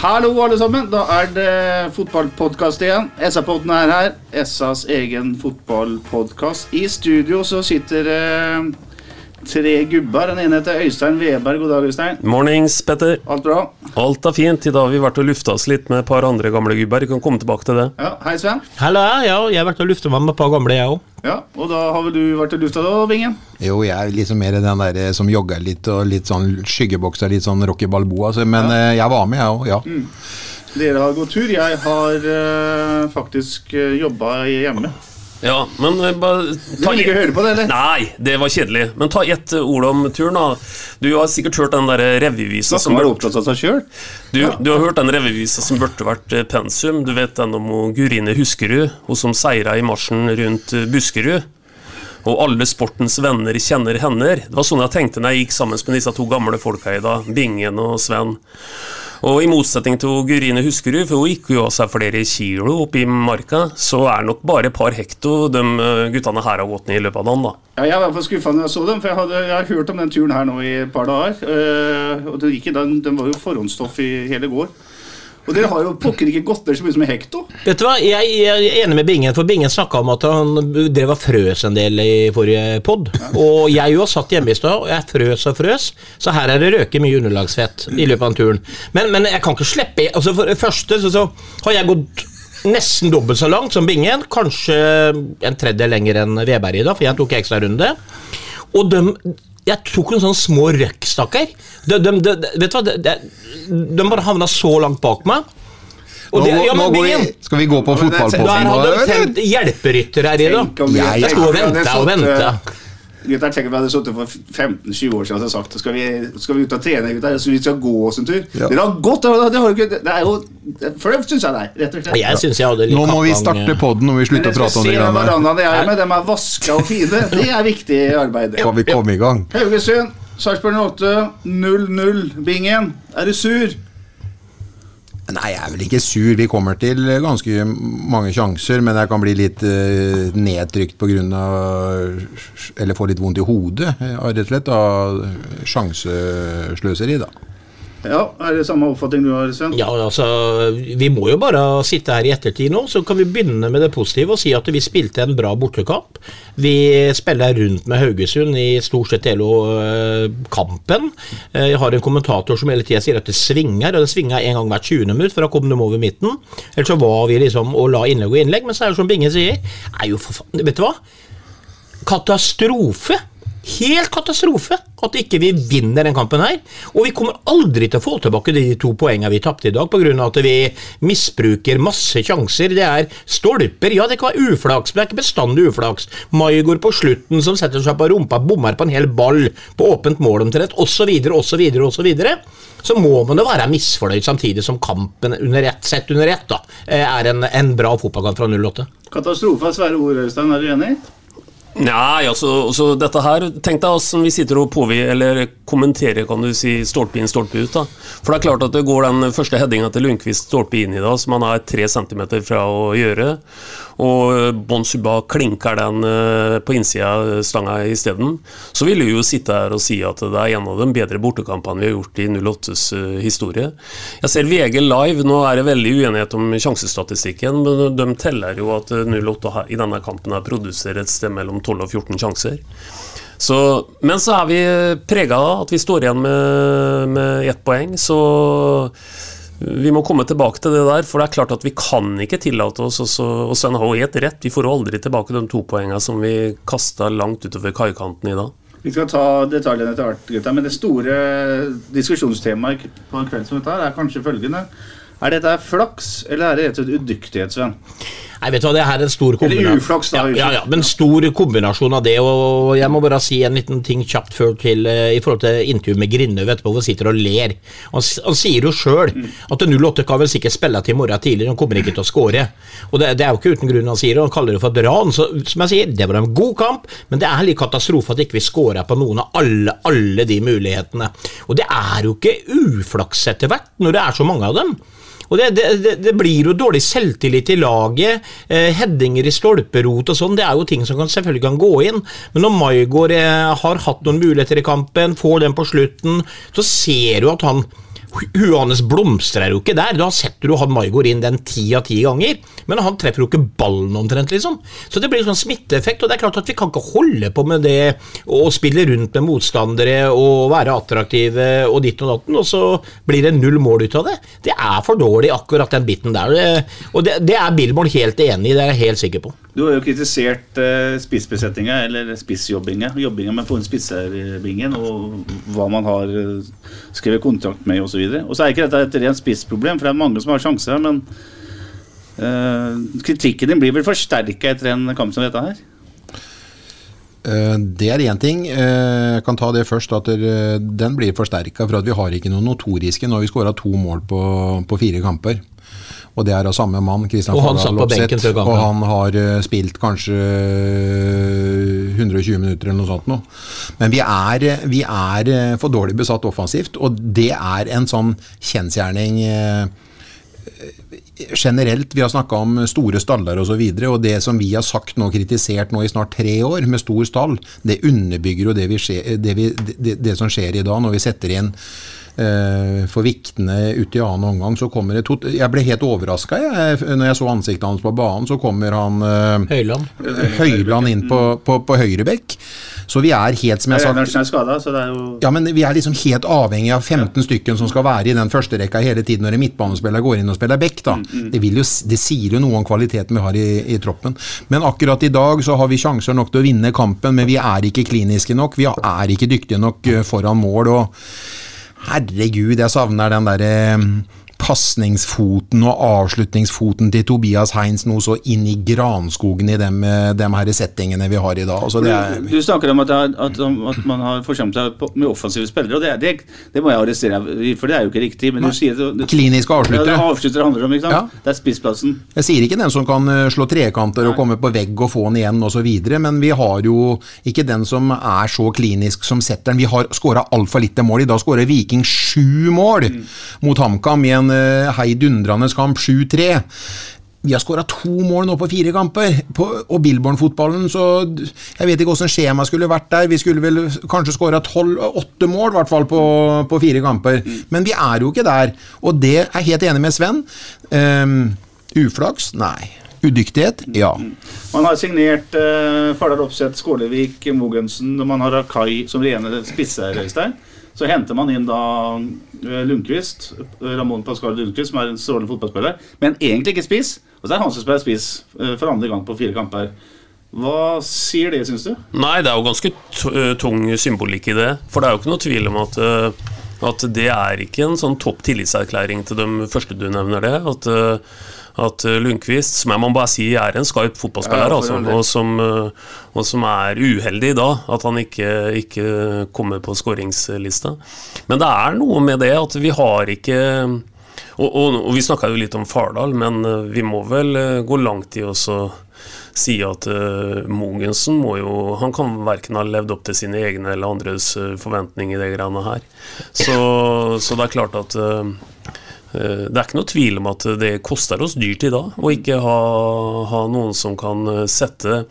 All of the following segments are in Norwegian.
Hallo, alle sammen. Da er det fotballpodkast igjen. SA-podden er her. SAs egen fotballpodkast. I studio så sitter eh, tre gubber. Den ene heter Øystein Weberg. God dag, Øystein. Mornings, Petter. Alt bra? Alt er fint. I dag har vi vært og lufta oss litt med et par andre gamle gubber. Vi kan komme tilbake til det. Ja, Hei, Sven. Hallo, ja, jeg har vært og lufta meg med et par gamle, jeg òg. Ja, Og da har vel du vært og lufta da, Bingen? Jo, jeg er liksom mer den der eh, som jogger litt og litt sånn skyggebokser, litt sånn Rocky Balboa. Så, men ja. jeg var med, jeg òg. Ja. Dere har gått tur. Jeg har eh, faktisk uh, jobba hjemme. Ja, men eh, bare Du vil ikke høre på det, eller? Nei, det var kjedelig. Men ta ett eh, ord om turen, da. Du har sikkert hørt den der revyvisa som burde, opptatt av seg sjøl? du, du har hørt den revyvisa som burde vært eh, pensum. Du vet den om Gurine Huskerud, hun som seira i marsjen rundt eh, Buskerud. Og alle sportens venner kjenner hender. Det var sånn jeg tenkte når jeg gikk sammen med disse to gamle folka i dag, Bingen og Sven. Og i motsetning til Gurine Huskerud, for hun gikk jo av seg flere kilo oppe i marka, så er nok bare et par hekto de eh, guttene her har gått ned i løpet av dagen, da. Ja, jeg var i hvert fall skuffa når jeg så dem, for jeg, hadde, jeg har hørt om den turen her nå i et par dager. eh, og det gikk, den, den var jo forhåndsstoff i hele går. Og dere har jo pokker ikke gått ned så mye som en hekto. Vet du hva, jeg, jeg er enig med Bingen, for Bingen snakka om at han drev og frøs en del i forrige pod. Og jeg jo satt hjemme i stad, og jeg frøs og frøs, så her er det røket mye underlagsfett i løpet av turen. Men, men jeg kan ikke slippe altså For det første så, så har jeg gått nesten dobbelt så langt som Bingen, kanskje en tredje lenger enn Veberg i dag, for jeg tok ekstrarunde. Og dem, jeg tok noen sånne små røkk, stakkar. De, de, de, de, vet du hva, de, de, de bare havna så langt bak meg. Og Nå, det, ja, men vi, skal vi gå på fotballposten? der hadde de sendt hjelperytter her i dag. Jeg- Jeg sto og venta og vente venta. Eh, Gutter, tenk om vi hadde sittet for 15-20 år siden og sagt skal vi, skal vi ut og trene, gutter, så vi skal gå oss en tur. Ja. Dere har gått, det, har ikke, det er jo Flaut, syns jeg det er. Rett og slett. Jeg synes jeg hadde litt Nå må vi starte podden når vi slutter å prate om det de greiene der. jeg er med, de er vaska og fine. Det er viktig arbeid. Kan vi komme i gang? Haugesund, Sarpsborg 08, 0-0. Bingen, er du sur? Nei, jeg er vel ikke sur. Vi kommer til ganske mange sjanser, men jeg kan bli litt uh, nedtrykt pga. Eller få litt vondt i hodet, eh, rett og slett, av sjansesløseri, da. Ja, er det samme oppfatning du har, Sven? Ja, altså, Vi må jo bare sitte her i ettertid nå, så kan vi begynne med det positive og si at vi spilte en bra bortekamp. Vi spiller rundt med Haugesund i stort sett hele øh, kampen. Eh, Jeg har en kommentator som hele tida sier at det svinger, og det svinger en gang hvert 20. minutt, for da kom de over midten. Ellers så var vi liksom og la innlegg og innlegg, men så er det som Binge sier, er jo for faen Vet du hva? Katastrofe! Helt katastrofe at ikke vi vinner den kampen her. Og vi kommer aldri til å få tilbake de to poengene vi tapte i dag, pga. at vi misbruker masse sjanser. Det er stolper, ja det kan være uflaks, men det er ikke bestandig uflaks. Maigård på slutten som setter seg på rumpa, bommer på en hel ball på åpent mål omtrent, osv., osv., osv. Så må man jo være misfornøyd samtidig som kampen under ett, sett under ett da, er en, en bra fotballkamp fra 08. Katastrofe er svære ord, Øystein. Er du enig? Nei, altså, altså dette her Tenk deg hvordan vi sitter og påvi, eller kommenterer, kan du si, stolpe inn, stolpe ut. da. For det er klart at det går den første headinga til Lundqvist stolpe inn i da, som han er tre centimeter fra å gjøre. Og Bon Suba klinker den eh, på innsida av stanga isteden. Så vil vi jo sitte her og si at det er en av de bedre bortekampene vi har gjort i 08s eh, historie. Jeg ser VG live, nå er det veldig uenighet om sjansestatistikken, men de teller jo at eh, 08 i denne kampen her produserer et sted mellom 12 og 14 sjanser. Så, men så er vi prega av at vi står igjen med, med ett poeng, så vi må komme tilbake til det der, for det er klart at vi kan ikke tillate oss også, Og Sven har helt rett, vi får aldri tilbake de to poengene som vi kasta langt utover kaikanten i dag. Vi skal ta detaljene etter hvert, gutta. Men det store diskusjonstemaet på en kveld som dette er kanskje følgende. Er dette flaks, eller er det rett og slett udyktighet, Sven? Nei, vet du hva, det her er en stor kombinasjon. Ja, ja, ja, men stor kombinasjon av det. Og jeg må bare si en liten ting kjapt før til eh, i forhold til intervjuet med Grindhaug etterpå, hvor han sitter og ler. Han, han sier jo sjøl at 08 kan vel sikkert spille til i morgen tidlig, han kommer ikke til å skåre. Og det, det er jo ikke uten grunn han sier det, han kaller det for et ran. Så som jeg sier, det var en god kamp, men det er litt katastrofe at ikke vi skåra på noen av alle, alle de mulighetene. Og det er jo ikke uflaks etter hvert, når det er så mange av dem. Og det, det, det, blir jo dårlig selvtillit i laget, eh, headinger i stolperot og sånn, det er jo ting som kan, selvfølgelig kan gå inn. Men når Maigård eh, har hatt noen muligheter i kampen, får den på slutten, så ser du at han Hans blomstrer jo ikke der. Da setter du han Maigård inn den ti av ti ganger, men han treffer jo ikke ballen omtrent, liksom. Så det blir sånn smitteeffekt, og det er klart at vi kan ikke holde på med det å spille rundt med motstandere og være attraktive og ditt og datten, og så blir det null mål ut av det. Det er for dårlig, akkurat den biten der. Og det, det er Billborn helt enig i, det er jeg helt sikker på. Du har jo kritisert eh, spissbesetninga, eller spissjobbinga, jobbinga med å få inn spissebingen, og hva man har eh, skrevet kontrakt med osv. Og, og så er ikke dette et rent spissproblem, for det er mange som har sjanser, her, men uh, kritikken din blir vel forsterka etter en kamp som dette her? Eh, Det er én ting. Eh, Jeg kan ta det først. at Den blir forsterka for at vi har ikke noe notoriske. når vi skåra to mål på, på fire kamper. Og det er av samme mann. Christian Og han Fardal satt på benken før kampen. Og han har spilt kanskje 120 minutter eller noe sånt nå. Men vi er, vi er eh, for dårlig besatt offensivt, og det er en sånn kjensgjerning eh, generelt, vi har snakka om store staller osv., og, så videre, og det som vi har sagt nå, kritisert nå i snart tre år med stor stall, det underbygger jo det, det, det, det som skjer i dag, når vi setter inn for Viktene uti i annen omgang, så kommer det tot Jeg ble helt overraska når jeg så ansiktet hans på banen. Så kommer han eh, Høyland. Høyland inn på, på, på høyrebekk. Så vi er helt, som jeg sa er skada, så det er jo ja, men vi er liksom helt avhengig av 15 stykken som skal være i den første rekka hele tiden når en midtbanespiller går inn og spiller back. da. Det, jo, det sier jo noe om kvaliteten vi har i, i troppen. Men akkurat i dag så har vi sjanser nok til å vinne kampen, men vi er ikke kliniske nok. Vi er ikke dyktige nok eh, foran mål. og Herregud, jeg savner den derre pasningsfoten og avslutningsfoten til Tobias Heinz noe så inn i granskogen i dem, eh, dem her settingene vi har i dag. Altså, det er, Du snakker om at, er- at, at man har forsømt seg på, med offensive spillere, og det, det, det må jeg arrestere deg for det er jo ikke riktig. Men du sier det, Kliniske avsluttere. Ja, er avsluttere handler om, ikke sant? Ja. Det er spissplassen. Jeg sier ikke den som kan eh, slå trekanter og komme på vegg og få den igjen osv., men vi har jo ikke den som er så klinisk som setteren. Vi har skåra altfor lite mål. I dag skårer Viking sju mål mot HamKam i en uh, heidundrende kamp, 7-3. Vi har skåra to mål nå på fire kamper. På, og Billborn-fotballen, så Jeg vet ikke åssen skjemaet skulle vært der. Vi skulle vel kanskje skåra åtte mål, i hvert fall, på, på fire kamper. Men vi er jo ikke der. Og det er jeg helt enig med Sven. Um, uflaks? Nei. Udyktighet? Ja. Man har signert uh, Fardal Opseth, Skålevik, Mogensen, og man har Akai som rene spisser, Øystein. Så henter man inn da eh, Lundqvist, Ramón Pascal Lundqvist, som er en strålende fotballspiller, men egentlig ikke spiss. Og så er han som spiller spiss eh, for andre gang på fire kamper. Hva sier det, syns du? Nei, det er jo ganske eh, tung symbolikk i det. For det er jo ikke noe tvil om at, at det er ikke en sånn topp tillitserklæring til de første du nevner det. At, at eh, Lundqvist, som jeg må bare si er en skarp fotballspiller, Ja, altså, og, som, eh, og som er uheldig da, at han ikke, ikke kommer på skåringslista. Men det er noe med det at vi har ikke og, og, og vi snakka jo litt om Fardal, men eh, vi må vel gå langt i også si at uh, Mogensen må jo Han kan verken ha levd opp til sine egne eller andres uh, forventninger i de greiene her. Så, så det er klart at eh, det er ikke noe tvil om at det koster oss dyrt i dag å ikke ha, ha noen som kan eh, sette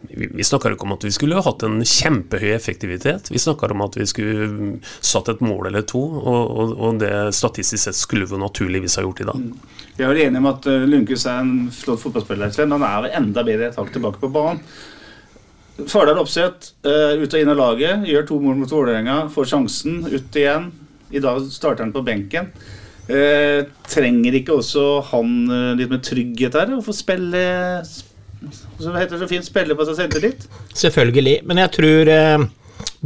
vi, snakker ikke om at vi skulle hatt en kjempehøy effektivitet. Vi snakker om at vi skulle mm, satt et mål eller to, og, og, og det statistisk sett skulle vi naturligvis ha gjort i dag. Vi er vel enige om at eh, Lundqvist er en flott fotballspiller, men Han er enda bedre et hakk tilbake på banen. Fardal Opseth, ut og inn av laget, gjør to mål mot Vålerenga, får sjansen, ut igjen. I dag starter han på benken. Eh, trenger ikke også han eh, litt mer trygghet her? Å få spille Som heter det så fint, spille på seg selvtillit? Selvfølgelig. Men jeg tror eh,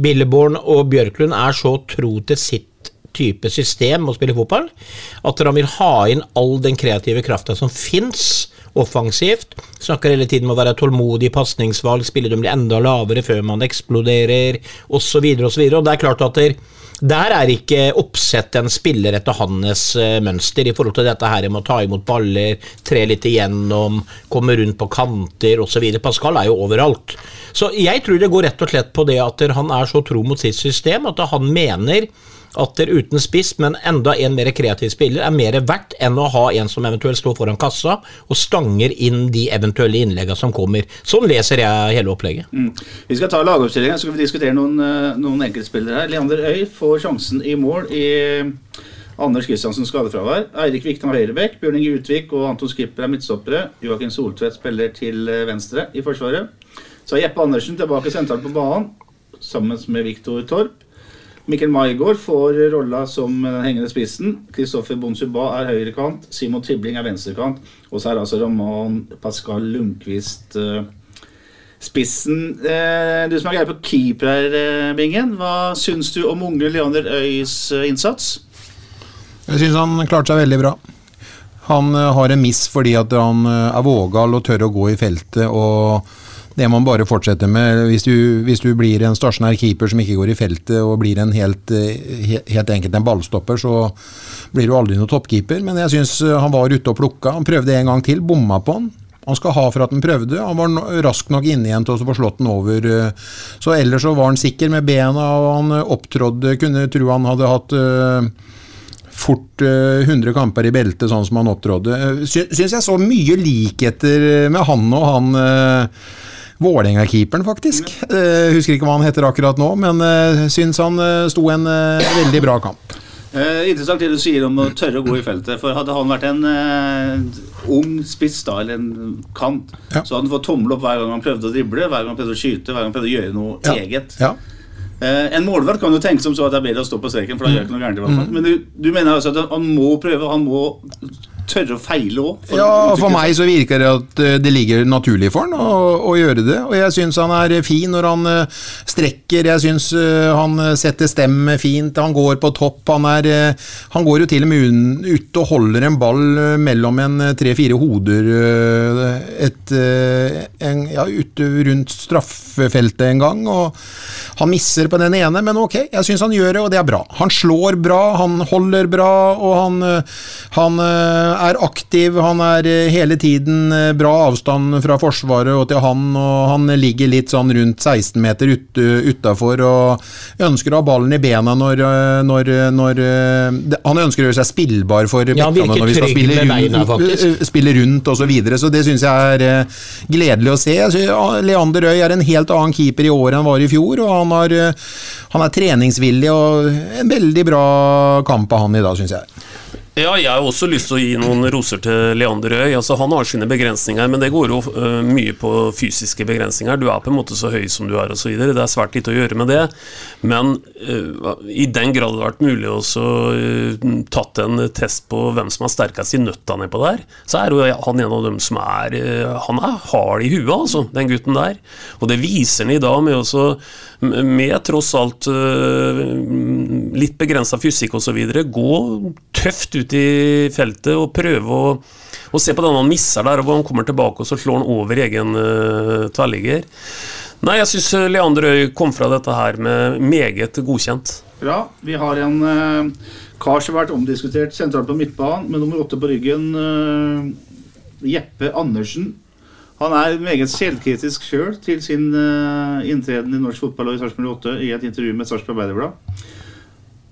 Billeborn og Bjørklund er så tro til sitt type system å spille fotball at han vil ha inn all den kreative krafta som fins offensivt. Snakker hele tiden om å være tålmodig i pasningsvalg, spille dem enda lavere før man eksploderer, osv. osv. Og det er klart at der, der er ikke oppsett en spiller etter hans eh, mønster i forhold til dette her med å ta imot baller, tre litt igjennom, komme rundt på kanter osv. Pascal er jo overalt. Så jeg tror det går rett og slett på det at han er så tro mot sitt system at han mener at der uten spiss, men enda en mer kreativ spiller, er mer verdt enn å ha en som eventuelt står foran kassa og stanger inn de eventuelle innleggene som kommer. Sånn leser jeg hele opplegget. Mm. Vi skal ta lagoppstillinga, så skal vi diskutere noen, eh, noen enkeltspillere her. Leander Øy får sjansen i mål i Anders Kristiansen skadefravær. Eirik Viktan høyrebekk, Bjørn Inge Utvik og Anton Skipper er midtstoppere. Joakim Soltvedt spiller til eh, venstre i Forsvaret. Så er Jeppe Andersen tilbake sentralt på banen sammen med Viktor Torp. Mikkel Maigård får rolla som den hengende spissen. Kristoffer Bonsuba er høyrekant. Simon Tibling er venstrekant. Og så er altså Roman Pascal Lundqvist eh, spissen. Eh, du som er greie på keeper eh, Bingen. Hva syns du om unge Leander Øys eh, innsats? Jeg syns han klarte seg veldig bra. Han eh, har en miss fordi at han eh, er vågal og tør å gå i feltet. og det man bare fortsette med. Hvis du, hvis du, blir en stasjonær keeper som ikke går i feltet og blir en helt, eh, helt enkelt en ballstopper, så blir du aldri noen toppkeeper. Men jeg syns han var ute og plukka. Han prøvde en gang til, bomma på han. Han skal ha for at han prøvde. Han var rask nok inne igjen til å få slått den over. Så ellers så var han sikker med bena, og han opptrådde Kunne tro han hadde hatt fort uh, 100 kamper i beltet, sånn som han opptrådde. Sy syns jeg så mye likheter med han og han Vålerenga-keeperen, faktisk. Uh, husker ikke hva han heter akkurat nå, men uh, syns han uh, sto en veldig bra kamp. interessant det du sier om å tørre å gå i feltet. For Hadde han vært en ung spiss, da, eller en kant, ja. så hadde han fått tommel opp hver gang han prøvde å drible, hver gang han prøvde å skyte, hver gang han prøvde å gjøre noe ja. eget. Ja. en målvakt kan jo tenke som så at det er bedre å stå på streken, for da gjør ikke noe gærent. i hvert fall. Men du, du mener altså at han må prøve, han må tørre å feile òg? Ja, for meg så virker det at det ligger naturlig for han å, å gjøre det. Og jeg syns han er fin når han strekker, jeg syns han setter stemme fint, han går på topp. Han, er, han går jo til og med ut og holder en ball mellom en tre-fire hoder et, en, ja, ute rundt straffefeltet en gang. og Han misser på den ene, men ok, jeg syns han gjør det, og det er bra. Han slår bra, han holder bra, og han, han er aktiv, han er hele tiden bra avstand fra Forsvaret og til han, og han ligger litt sånn rundt 16 meter ut, utafor og ønsker å ha ballen i bena når, når, når Han ønsker å gjøre seg spillbar for ja, bekkene når vi skal spille, beina, rundt, spille rundt osv. Så, videre, så det syns jeg er gledelig å se. Leander Øy er en helt annen keeper i år enn han var i fjor, og han, har, han er treningsvillig og en veldig bra kamp av han i dag, syns jeg. Ja, jeg har også lyst til å gi noen roser til Leander Øy. Altså, han har sine begrensninger, men det går jo uh, mye på fysiske begrensninger. Du er på en måte så høy som du er osv. Det er svært lite å gjøre med det. Men uh, i den grad det har vært mulig å uh, tatt en test på hvem som er sterkest i nøtta nedpå der, så er jo han en av dem som er Han er hard i huet, altså, den gutten der. Og det viser han i dag med også med tross alt litt begrensa fysikk osv. Gå tøft ut i feltet og prøve å, å se på den han misser der, og hvor han kommer tilbake og så slår han over egen uh, tverrligger. Nei, jeg syns Leander Øy kom fra dette her med meget godkjent. Bra. Vi har en uh, kar som har vært omdiskutert sentralt på midtbanen, med nummer åtte på ryggen. Uh, Jeppe Andersen. Han er meget selvkritisk sjøl til sin uh, inntreden i norsk fotball og i Sarpsborg 8 i et intervju med Sarpsborg Arbeiderblad.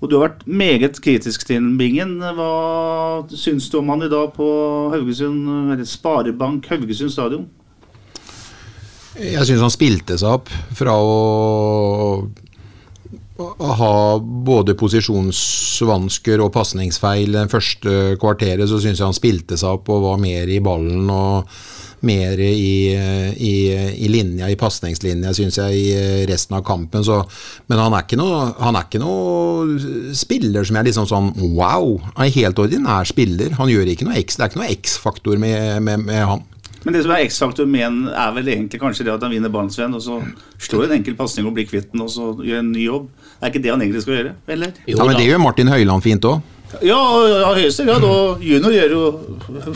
Og du har vært meget kritisk til Bingen. Hva syns du om han i dag på Haugesund, Sparebank Haugesund stadion? Jeg syns han spilte seg opp fra å ha både posisjonsvansker og pasningsfeil det første kvarteret, så syns jeg han spilte seg opp og var mer i ballen og mer i, i, i linja, i pasningslinja, syns jeg, i resten av kampen. Så, men han er, ikke noe, han er ikke noe spiller som er liksom sånn wow. Han er helt ordinær spiller. Han gjør ikke noe X, det er ikke noe X-faktor med, med, med han. Men det som er X-faktor med en, er vel egentlig kanskje det at han vinner ballen, Sven, og så slår en enkel pasning og blir kvitt den, og så gjør en ny jobb. Er ikke det han egentlig skal gjøre? Eller? ja, men det gjør Martin Høiland fint òg. Ja, i høyeste grad. Og junior gjør jo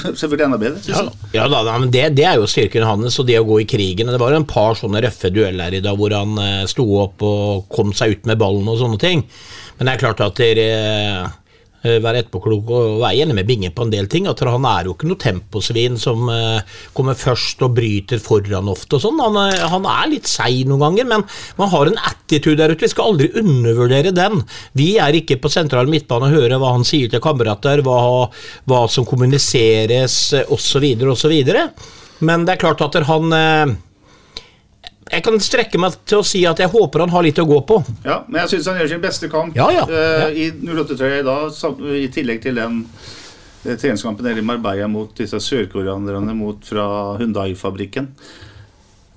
selvfølgelig enda bedre. Ja, ja da, men det, det er jo styrken hans, og det å gå i krigen. Det var en par sånne røffe dueller i dag hvor han eh, sto opp og kom seg ut med ballen og sånne ting. Men det er klart at dere være etterpåklok og være enig med Binge på en del ting. At han er jo ikke noe temposvin som eh, kommer først og bryter foran ofte og sånn. Han, er- han er litt seig noen ganger, men man har en attitude der ute. Vi skal aldri undervurdere den. Vi er ikke på sentral midtbane og hører hva han sier til kamerater, hva, hva som kommuniseres osv. osv. Men det er klart at han eh, Jeg kan strekke meg til å si at jeg håper han har litt å gå på. Ja, men jeg syns han gjør sin beste kamp Ja, ja. eh, i 08-trøya i dag, i tillegg til den eh, treningskampen nede i Marbella mot disse sørkoreanerne mot fra Hundai-fabrikken.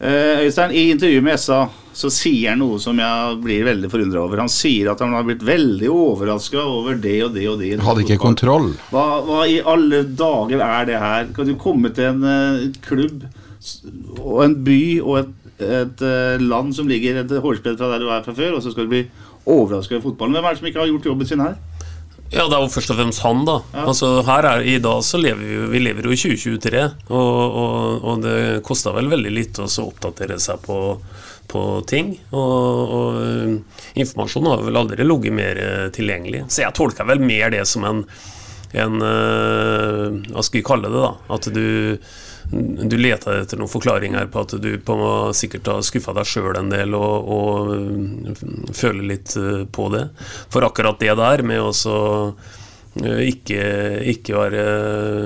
Uh, Øystein, i intervjuet med SA så sier han noe som jeg blir veldig forundra over. Han sier at han har blitt veldig overraska over det og det og det. Hadde ikke fotball. kontroll. Hva, hva i alle dager er det her? Kan du komme til en eh, klubb og en by og et, et eh, land som ligger et hårsbredd fra der du er fra før, og så skal du bli overraska over fotballen? Hvem er det som ikke har gjort jobben sin her? Ja, det er jo først og fremst han, da. Altså, her er, I dag så lever vi vi lever jo i 2023, og, og, og det koster vel veldig lite å så oppdatere seg på, på ting. Og, og eh, informasjon har vel aldri ligget mer eh, tilgjengelig. Så jeg tolker vel mer det som en, en Hva skal vi kalle det, da? At du du leter etter noen forklaringer på at du på, sikkert har skuffa deg sjøl en del og, og føler litt øh, på det. For akkurat det der med å øh, ikke, ikke være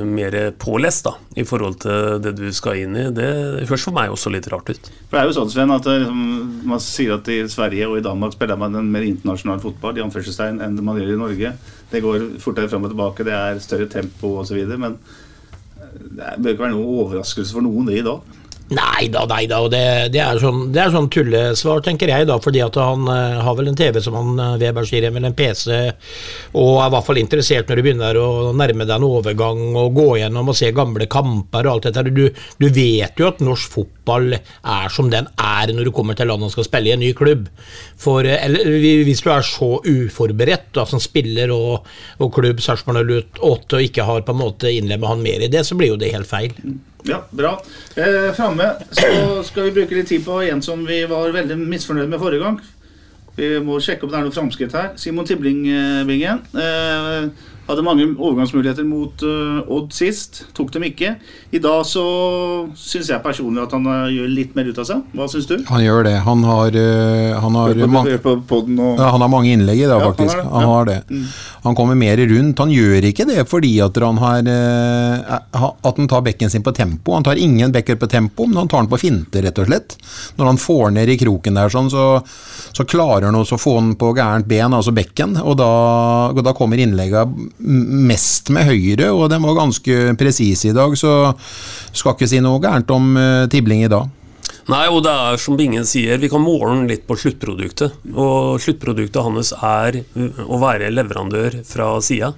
mer pålest da, i forhold til det du skal inn i, det høres for meg også litt rart ut. For det er jo sånn, Sven, at liksom, man sier at i Sverige og i Danmark spiller man en mer internasjonal fotball i anførselstegn, enn man gjør i Norge. Det går fortere fram og tilbake, det er større tempo osv. Men det bør ikke være noen overraskelse for noen det i dag. Nei da, nei da. Det, det, er sånn, sånn tullesvar, tenker jeg, da. Fordi at han uh, har vel en TV som han uh, Weber sier, eller en PC, og er i hvert fall interessert når du begynner å nærme deg en overgang og gå gjennom og se gamle kamper og alt dette. Du, du vet jo at norsk fotball er som den er når du kommer til landet og skal spille i en ny klubb. For uh, eller, hvis du er så uforberedt da, som spiller og, og klubb Sarpsborg 08 og ikke har på en måte innlemmet han mer i det, så blir jo det helt feil. Ja, bra. Eh, Framme skal vi bruke litt tid på en som vi var veldig misfornøyd med forrige gang. Vi må sjekke om det er noe framskritt her. Simon Tibling-bingen eh, hadde mange overgangsmuligheter mot uh, Odd sist. Tok dem ikke. I dag så syns jeg personlig at han eh, gjør litt mer ut av seg. Hva syns du? Han gjør det. Han har, uh, han har, Hør på, ma- hør på podden og ja, han har mange innlegg i dag, Ja, han faktisk. har det, Han ja. har det. Han kommer mer rundt. Han gjør ikke det fordi at han, har, uh, at han tar bekken sin på tempo. Han tar ingen bekker på tempo, men han tar den på finte, rett og slett. Når han får ned i kroken der, sånn, så, så klarer han også å få den på gærent ben, altså bekken. Og da, og da kommer innleggene mest med høyre, og den var ganske presise i dag, så skal ikke si noe gærent om øh, Tibling i dag. Nei, og det er som Bingen sier, vi kan måle den litt på sluttproduktet. Og sluttproduktet hans er uh, å være leverandør fra sida.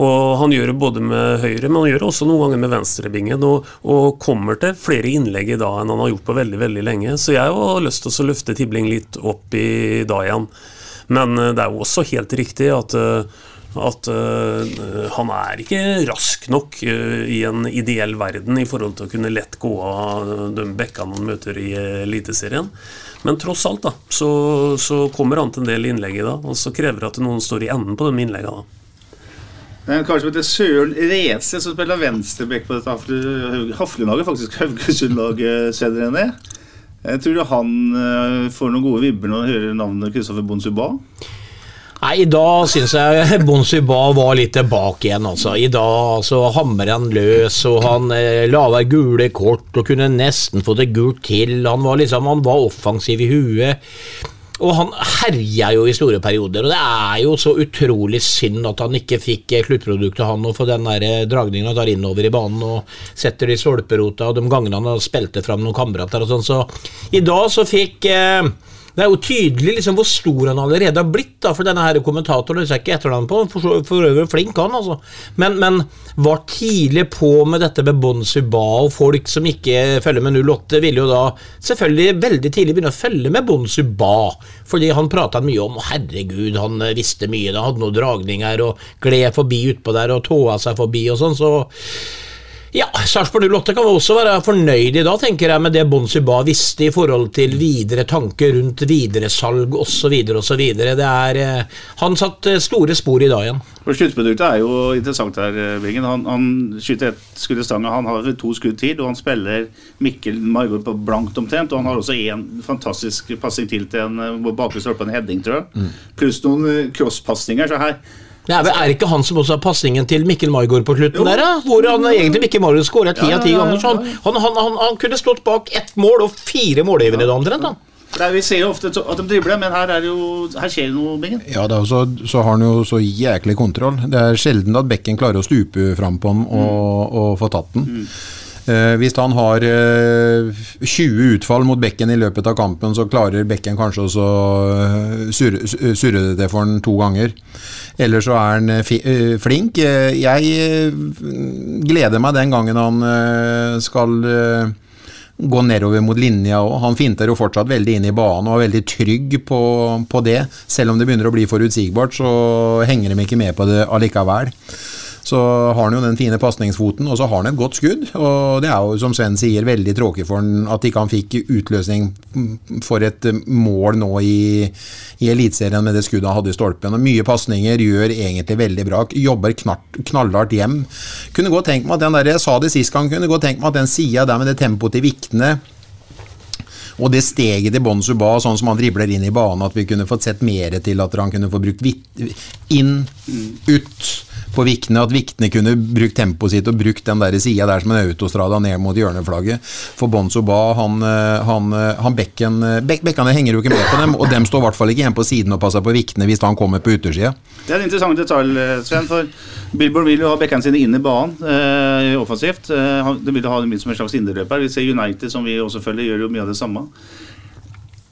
Og han gjør det både med høyre, men han gjør det også noen ganger med venstrebingen. Og, og kommer til flere innlegg i dag enn han har gjort på veldig veldig lenge. Så jeg har lyst til å løfte Tibling litt opp i dag igjen. Men uh, det er jo også helt riktig at uh, at uh, han er ikke rask nok uh, i en ideell verden i forhold til å kunne lett gå av de bekkene han møter i øh, Eliteserien. Men tross alt da, så, så kommer han til en del innlegg i dag, og så krever det at noen står i enden på de innleggene. da. Det er en kar som heter Søren Rese, som spiller venstrebekk på dette Hafle- Haflelaget, faktisk Haugesund-laget, Sven René. Jeg tror han eh, får noen gode vibber når han hører navnet Kristoffer Bonsuba? Nei, i dag syns jeg Bonsuba var litt tilbake igjen, altså. I dag så hamrer han løs, og han eh, lager gule kort og kunne nesten få det gult til. Han var liksom, han var offensiv i huet. Og han herja jo i store perioder, og det er jo så utrolig synd at han ikke fikk eh, sluttproduktet, han, og få den der eh, dragningen han tar innover i banen og setter det i stolperota, og de gangene han spilte fram noen kamerater og sånn, så i dag så fikk eh, det er jo tydelig liksom hvor stor han allerede har blitt da, for denne her kommentatoren. Det er ikke etternavn på, for, for øvrig flink han, altså. Men, men var tidlig på med dette med Bon Suba, og folk som ikke følger med 08, ville jo da selvfølgelig veldig tidlig begynne å følge med Bon Suba. Fordi han prata mye om herregud, han eh, visste mye, han hadde noen dragninger og gled forbi utpå der og tåa seg forbi og sånn, så ja, Sarpsborg 08 kan også være fornøyd i dag, tenker jeg, med det Bonsi Ba visste i forhold til videre tanker rundt videresalg osv. osv. Det er eh, Han satt store spor i dag igjen. For Sluttproduktet er jo interessant her, eh, Bingen. Han, han skyter ett skudd i stanga. Han har to skudd til, og han spiller Mikkel Margot på blankt omtrent. Og han har også en fantastisk passing til til en eh, bakre stolpe, en heading, tror jeg. Pluss noen eh, crosspasninger. Så her Er, vel- er det ikke han som også har passingen til Mikkel Maigård på slutten der, da? Hvor han egentlig Mikkel Maigård skåra ti av ti ja, ja, ganger. Så han, han, han, han, han kunne stått bak ett mål og fire målgivere da, omtrent. da. det er, Vi ser jo ofte at de dribler, men her, er jo, her skjer det noe, Bingen. Ja, det er jo så, så har han jo så jæklig kontroll. Det er sjelden at bekken klarer å stupe fram på den og, og få tatt den. Eh, hvis han har eh, 20 utfall mot bekken i løpet av kampen, så klarer bekken kanskje også å surre, surre det for han to ganger. Eller så er han eh, eh, flink. Eh, Jeg eh, gleder meg den gangen han eh, skal eh, gå nedover mot linja òg. Han finter jo fortsatt veldig inn i banen og er veldig trygg på, på det. Selv om det begynner å bli forutsigbart, så henger de ikke med på det allikevel. Så har han jo den fine pasningsfoten, og så har han et godt skudd. Og det er jo, som Sven sier, veldig tråkig for han at ikke han fikk utløsning for et mål nå i, i Eliteserien med det skuddet han hadde i stolpen. Og mye pasninger, gjør egentlig veldig bra. Jobber knallhardt hjem. Kunne godt tenkt meg at den der, Jeg sa det sist gang, kunne godt tenkt meg at den sida der med det tempoet til Vikne og det steget til Bon Suba, sånn som han dribler inn i banen, at vi kunne fått sett mer til at han kunne få brukt inn, ut på Vikne. At Vikne kunne brukt tempoet sitt og brukt den der sida der som en autostrada ned mot hjørneflagget. For Bonzo Ba, han, eh, han, eh, han bekken, eh, bek, Bekkene henger jo ikke med på dem, og dem står i hvert fall ikke igjen på siden og passer på Vikne hvis han kommer på yttersida. Det er en interessant detalj, Sven. For Billboard vil jo ha bekkene sine inn i banen eh, offensivt. Eh, de vil ha dem inn som en slags indreløper. Vi ser United, som vi også følger, gjør jo mye av det samme.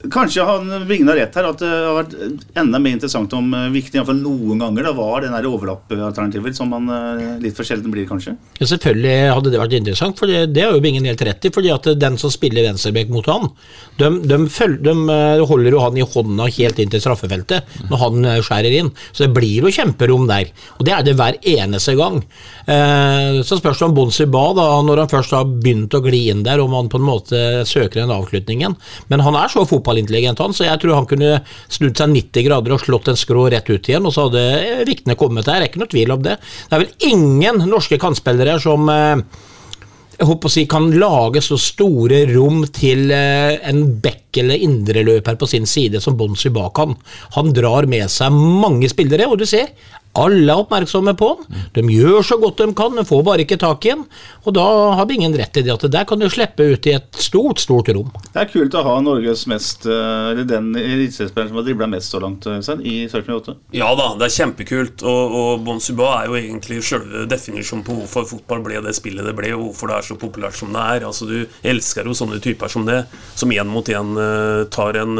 Kanskje han har rett her, at det har vært enda mer interessant om eh, Viktig iallfall noen ganger da var den overlappalternativet, som man eh, litt for sjelden blir, kanskje. Ja, selvfølgelig hadde det vært interessant, for det, det har jo Bingen helt rett i. fordi at den som spiller venstreback mot han, de, de, føl- de eh, holder jo han i hånda helt inn til straffefeltet når han skjærer inn. Så det blir jo kjemperom der. Og det er det hver eneste gang. Så spørs det om Bonsi Ba, da, når han først har begynt å gli inn der, om han på en måte søker den avslutningen. Men han er så fotballintelligent, han, så jeg tror han kunne snudd seg 90 grader og slått en skrå rett ut igjen, og så hadde ryktene kommet der. Det er ikke noe tvil om det. Det er vel ingen norske kantspillere som eh, jeg håper å si, kan lage så store rom til eh, en bekk eller indreløper på sin side som Bonsi bak han. Han drar med seg mange spillere, og du ser, alle er oppmerksomme på den, De gjør så godt de kan, men får bare ikke tak i den. Og da har vi ingen rett i det at der kan du slippe ut i et stort, stort rom. Det er kult å ha Norges mest eh, Eller den eliteseriespilleren som har dribla mest så langt, eh, i Sarpsborg 8. Ja da, det er kjempekult. Og, og Bonsuba er jo egentlig selve definisjonen på hvorfor fotball ble det spillet det ble, og hvorfor det er så populært som det er. Altså Du elsker jo sånne typer som det, som én mot én tar en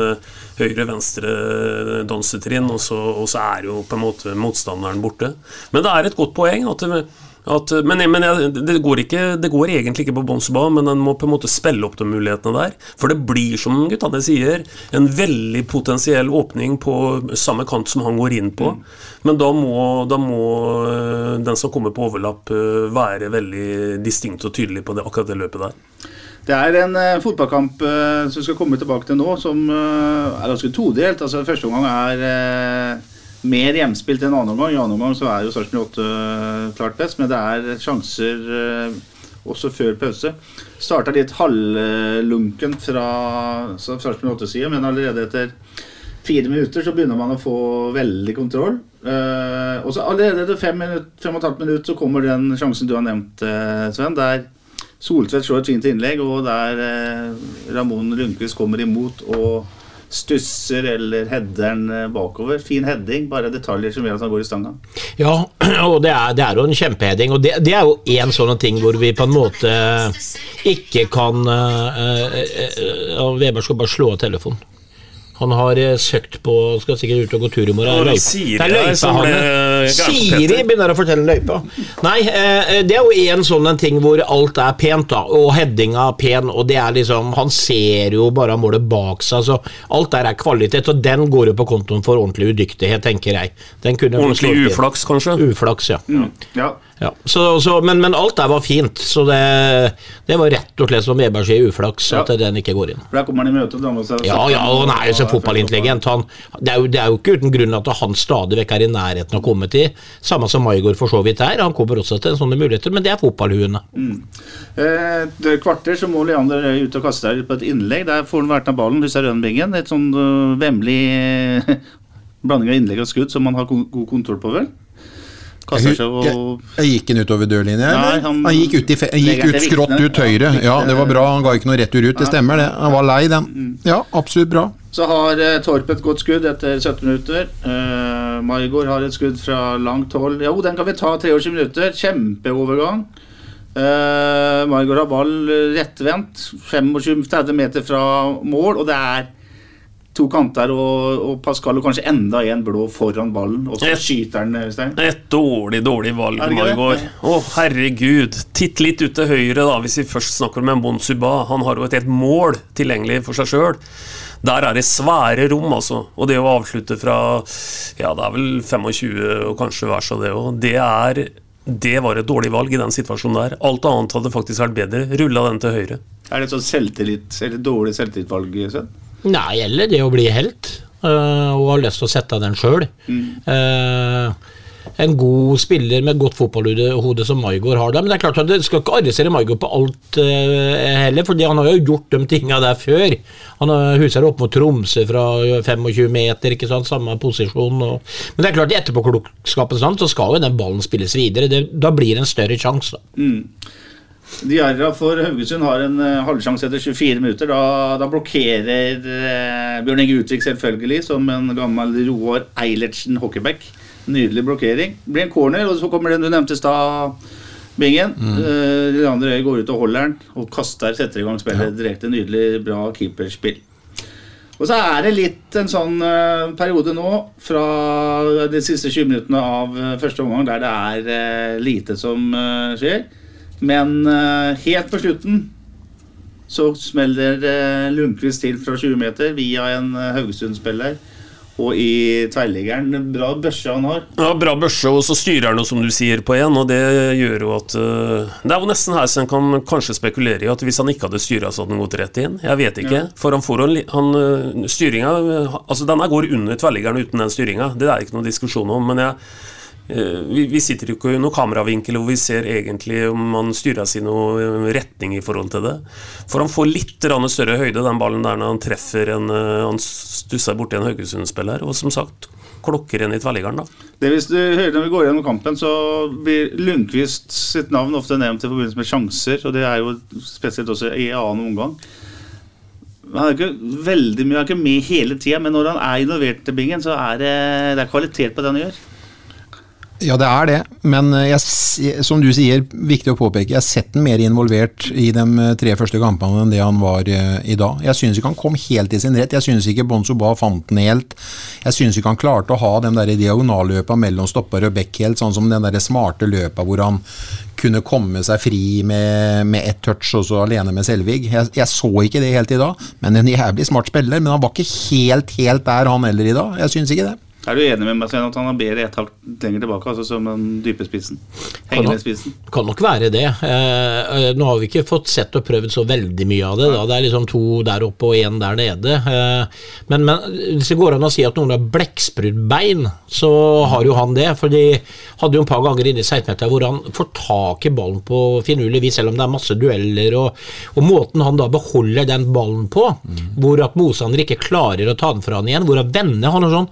eh, høyre-venstre dansetrinn, og, så- og så er jo på en måte motstanderen borte. Men det er et godt poeng. at at, men men det, går ikke, det går egentlig ikke på Bon men en må på en måte spille opp de mulighetene der. For det blir, som guttene sier, en veldig potensiell åpning på samme kant som han går inn på. Men da må, da må øh, den som kommer på overlapp, øh, være veldig distinkt og tydelig på det, akkurat det løpet der. Det er en eh, fotballkamp eh, som vi skal komme tilbake til nå, som eh, er ganske todelt. Altså Første omgang er eh, mer hjemspilt enn annen omgang. I annen omgang så er jo Sarpsborg 8 eh, klart best, men det er sjanser eh, også før pause. Starta litt halvlunkent fra Sarpsborg 8-side, men allerede etter fire minutter så begynner man å få veldig kontroll. Og så allerede etter fem, minutt, fem og et halvt minutt så kommer den sjansen du har nevnt, Sven. der Soltvedt slår et fint innlegg, og der eh, Ramón Lundqvist kommer imot og stusser eller header eh, bakover. Fin heading, bare detaljer som gjør at han går i stanga. Ja, og det er, det er jo en kjempeheading. Og det, det er jo én sånn ting hvor vi på en måte ikke kan uh, uh, uh, Weber skal bare slå av telefonen. Han har eh, søkt på Skal sikkert ut og gå tur i morgen. det er løypa. Siri Det er ble gæren, Siri begynner å fortelle løypa. Nei, eh, det er jo en sånn en ting hvor alt er pent, da. Og headinga er pen, og det er liksom Han ser jo bare målet bak seg, så alt der er kvalitet. Og den går jo på kontoen for ordentlig udyktighet, tenker jeg. Den kunne Ordentlig uflaks, kanskje? Uflaks, ja. Ja. Ja, så, så, men, men alt der var fint, så det, det var rett og slett som Weber sier, uflaks Ja. at den ikke går inn. For der kommer han i møte. Da seg- Ja, ja, og han er jo så fotballintelligent. Han, det, er jo, det er jo ikke uten grunn at han stadig vekk er i nærheten av å komme til. Samme som Maigård for så vidt er. Han kommer også til sånne muligheter, men det er fotballhuene. Eh, Et kvarter så må Leander ut og kaste seg på et innlegg. Der får han vært av ballen, husker Rønbingen. Et sånn uh, vemmelig eh, blanding av innlegg og skudd som man har god kontroll på, vel. Jeg, seg og jeg gikk han utover dørlinja, Nei, han- Han, gikk, ut, han gikk ut skrått ut høyre. Ja, det var bra. Han ga ikke noe retur ut. Det stemmer, det. Han var lei, den. Ja, absolutt bra. Så har eh, Torp et godt skudd etter 17 minutter. Eh, Maigård har et skudd fra langt hold. Jo, den kan vi ta 23 minutter. Kjempeovergang. Eh, Maigård har ball rettvendt 25-30 meter fra mål, og det er to kanter og, og Pascal og kanskje enda en blå foran ballen, og så Et- skyter han, Øystein. Et dårlig, dårlig valg, det ikke. Å, herregud. Titt litt ut til høyre, da, hvis vi først snakker med Monsuba. Han har jo et helt mål tilgjengelig for seg sjøl. Der er det svære rom, altså. Og det å avslutte fra Ja, det er vel 25 og kanskje hver så det òg. Det er det var et dårlig valg i den situasjonen der. Alt annet hadde faktisk vært bedre. Rulla den til høyre. Er det et sånn selvtillit, eller dårlig selvtillitsvalg, Sven? Nei, eller det å bli helt, Uh, og ha lyst til å sette den sjøl. en god spiller med godt fotballhode som Maigård har det. Men det er klart at du skal ikke arrestere Maigård på alt øh, heller, fordi han har jo gjort de tinga der før. Han har huser opp mot Tromsø fra 25 meter, ikke sant, samme posisjon. Og, men det er klart, i etterpåklokskapens navn så skal jo den ballen spilles videre. Det, da blir det en større sjanse, da. Diarra for Haugesund har en uh, halvsjanse etter 24 minutter. Da, da blokkerer uh, Bjørn Inge Utvik selvfølgelig, som en gammel Roar Eilertsen hockeyback. Nydelig blokkering. Blir en corner, og så kommer den du nevnte i stad, Bingen. Mm. Leander Øy går ut og holder den, og kaster, setter i gang spillet direkte. Nydelig, bra keeperspill. Og så er det litt en sånn uh, periode nå, fra de siste 20 minuttene av uh, første omgang, der det er uh, lite som skjer. Men uh, helt på slutten så smeller uh, Lundqvist til fra 20 meter via en uh, Haugesund-spiller. Og i tverrliggeren Bra børse han har. Ja, Bra børse, og så styrer han jo som du sier på én, og det gjør jo at Det er jo nesten her så en kan kanskje spekulere i at hvis han ikke hadde styra, så hadde han gått rett inn. Jeg vet ikke. Ja. For han får han, han, styringa Altså, denne går under tverrliggeren uten den styringa. Det er ikke noe diskusjon om. Men jeg vi, vi sitter jo ikke i noen kameravinkel hvor vi ser egentlig om han styrer seg i noe uh, retning i forhold til det. For han får litt større høyde, den ballen der, når han treffer en uh, Han stusser borti en Haugesund-spiller, og som sagt klokker inn i tverrliggeren, da. Det hvis du hører Når vi går gjennom kampen, så blir Lundqvist sitt navn ofte nevnt i forbindelse med sjanser, og det er jo spesielt også i annen omgang. Han er ikke veldig mye, han er ikke med hele tida, men når han er involvert i bingen, så er det, det er kvalitet på det han gjør. Ja, det er det, men eh, jeg, som du sier, viktig å påpeke, jeg har sett den mer involvert i de eh, tre første kampene enn det han var eh, i dag. Jeg synes ikke han kom helt i sin rett, jeg synes ikke Bonsoba fant den helt. Jeg synes ikke han klarte å ha de der diagonalløpa mellom stopper og back helt, sånn som den der smarte løpa hvor han kunne komme seg fri med, med ett touch og så alene med Selvig. Jeg, jeg så ikke det helt i dag, men en jævlig smart spiller, men han var ikke helt, helt der han heller i dag. Jeg synes ikke det. Er du enig med meg Sven, at han er bedre et halvt lenger tilbake, altså som den dype spissen? Spissen? Kan nok være det. Eh, eh, nå har vi ikke fått sett og prøvd så veldig mye av det. Da. Det er liksom to der oppe og én der nede. Eh, men, men hvis det går an å si at noen har blekkspruttbein, så har jo han det. For de hadde jo en par ganger inne i 16-meteren hvor han får tak i ballen på finurlig vis, selv om det er masse dueller. Og, og måten han da beholder den ballen på, hvor at motstander ikke klarer å ta den fra han igjen, hvor han vender han og sånn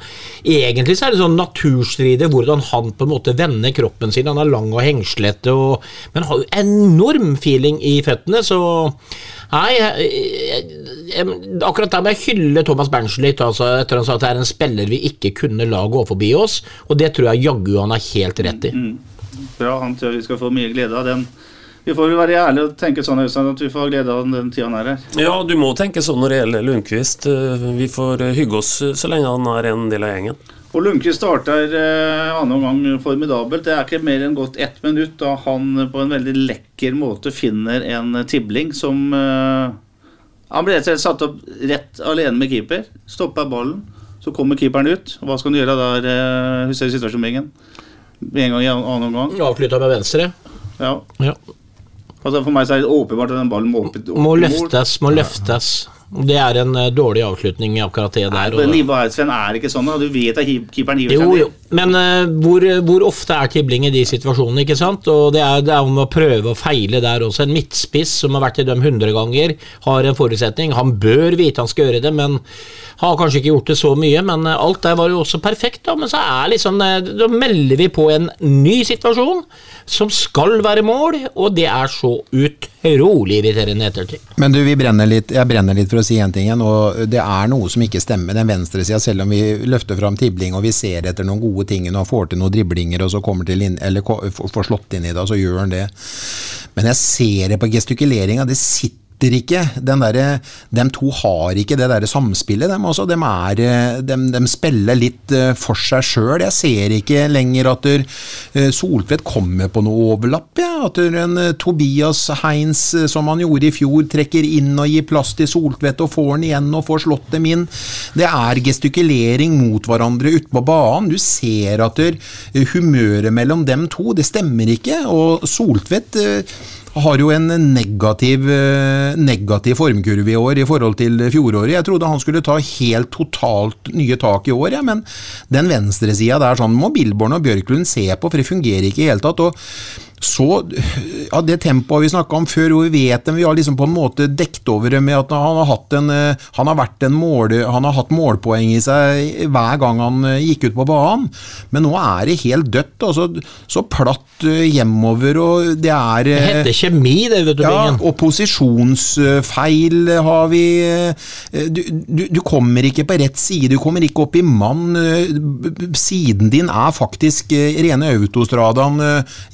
Egentlig så er det sånn naturstrider, hvordan han på en måte vender kroppen sin. Han er lang og hengslete, og, men har jo enorm feeling i føttene, så Nei, akkurat der må jeg hylle Thomas Berntsen litt, altså, etter han sa at det er en spiller vi ikke kunne la gå forbi oss, og det tror jeg jaggu han har helt rett i. Bra, han tror vi skal få mye glede av den. Vi får vel være ærlige og tenke sånn Øystein, at vi får glede av den tida han er her. Ja, du må tenke sånn når det gjelder Lundqvist. Eh, Vi får eh, hygge oss eh, så lenge han er en del av gjengen. Og Lundqvist starter eh, annen omgang formidabelt. Det er ikke mer enn gått ett minutt da han på en veldig lekker måte finner en tibling som eh, Han blir rett og slett satt opp rett alene med keeper. Stopper ballen. Så kommer keeperen ut. Hva skal han gjøre der? Eh, husker du situasjonen? Med en gang i annen omgang? Avslutta med venstre. Ja. Ja. Altså For meg så er det åpenbart at den ballen må opp, Må løftes, må løftes. Det er en eh, dårlig avslutning i akkurat det Nei, der. på det og- nivået her, Sven, er ikke sånn. da Du vet at keeperen hiver seg jo. Men uh, hvor, hvor ofte er tibling i de situasjonene, ikke sant? Og det er, det er om å prøve og feile der også. En midtspiss som har vært i dem 100 ganger, har en forutsetning. Han bør vite han skal gjøre det, men har kanskje ikke gjort det så mye. Men eh, alt der var jo også perfekt, da. Men så er liksom Da melder vi på en ny situasjon som skal være mål, og det er så utrolig irriterende ettertid. Men du, vi brenner litt, jeg brenner litt for å si en ting igjen, og det er noe som ikke stemmer. Den venstresida, selv om vi løfter fram tibling og vi ser etter noen gode ting og får til noen driblinger og så kommer til inn, eller får slått inn i det, så gjør han det. Men jeg ser det på gestikuleringa, det sitter ikke den derre Dem to har ikke det derre samspillet, dem også. De, er, de, dem, dem spiller litt eh, for seg sjøl. Jeg ser ikke lenger at der, eh, Soltvedt kommer på noe overlapp. Ja. At der en eh, Tobias Heins, eh, som han gjorde i fjor, trekker inn og gir plass til Soltvedt og får han igjen og får slått dem inn. Det er gestikulering mot hverandre ute på banen. Du ser at der, eh, humøret mellom dem to, det stemmer ikke. Og Soltvedt eh, har jo en negativ, eh, negativ formkurve i år i forhold til fjoråret. Jeg trodde han skulle ta helt totalt nye tak i år, ja, men den venstresida der sånn må Billborn og Bjørklund se på, for det fungerer ikke i hele tatt. og så, ja, Det tempoet vi snakka om før, hvor vi vet dem, vi har liksom på en måte dekt over det med at han har, hatt en, eh, han har, vært en mål, han har hatt målpoeng i seg hver gang han eh, gikk ut på banen. Men nå er det helt dødt. Altså, så platt eh, hjemover, og det er Det heter kjemi, det, vet du, ja, Bingen. og posisjonsfeil har vi du, du, du kommer ikke på rett side, du kommer ikke opp i mann. Siden din er faktisk rene autostradaen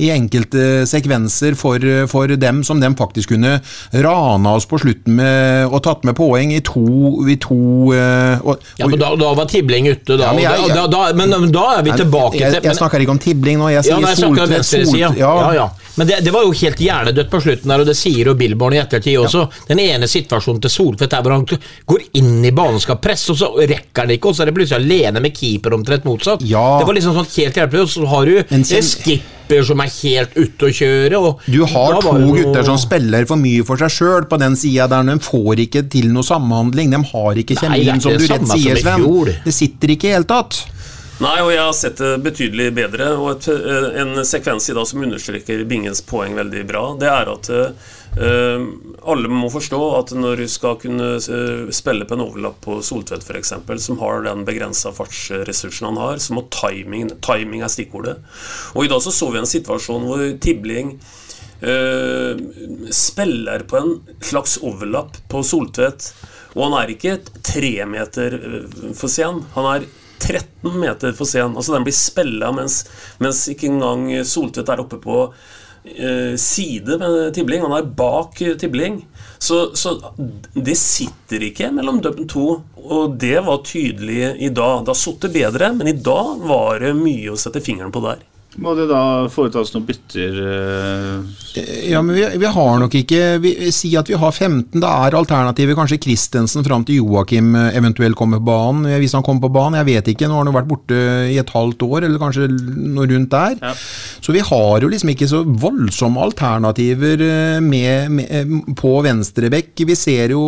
i enkelte sekvenser for, eh, for dem som dem faktisk kunne rana oss på slutten med og tatt med poeng i to, i to og, og, Ja, men da, da var Tibling ute, da. Ja, men jeg- da, da, men, men da er vi tilbake jeg, til jeg, men- snakker ikke om tibling nå, jeg Ja, sier jeg snakker Soltvedt. venstresida. Solt- Ja. Ja, Men det, det var jo helt hjernedødt på slutten der, og det sier jo Billborn i ettertid også. Den ene situasjonen til Soltvedt er hvor han går inn i banen, skal presse, og så rekker han ikke, og så er det plutselig alene med keeper omtrent motsatt. Ja. Det var liksom sånn helt hjelpelig, Og så har du en skipper som er helt ute å kjøre, og Du har to noe- gutter som spiller for mye for seg sjøl på den sida der. De får ikke til noe samhandling. De har ikke kjemien, som du rett sier, Sven. Det sitter ikke i hele tatt. Nei, og jeg har sett det betydelig bedre. Og et, eh, en sekvens i dag som understreker Bingens poeng veldig bra, det er at uh, alle må forstå at når du skal kunne eh, spille på en overlapp på Soltvedt f.eks., som har den begrensa fartsressursen han har, så må timing, timing er stikkordet. Og i dag så så vi en situasjon hvor Tibling uh, spiller på en slags overlapp på Soltvedt. Og han er ikke tre meter for sen. Han er 13 meter for sen. Altså Den blir spella mens, mens ikke engang Soltvedt er oppe på eh, side med Tibling. Han er bak eh, Tibling. Så, så det sitter ikke mellom dem to. Og det var tydelig i dag. Det har sittet bedre, men i dag var det mye å sette fingeren på der. Må det da foretas noen bytter eh, Ja, men vi, vi har nok ikke vi, Si at vi har 15. Da er alternativet kanskje Christensen fram til Joakim eh, eventuelt kommer på banen. Hvis han kommer på banen, jeg vet ikke. Nå har han vært borte i et halvt år, eller kanskje noe rundt der. Ja. Så vi har jo liksom ikke så voldsomme alternativer eh, med, med, eh, på venstrebekk. Vi ser jo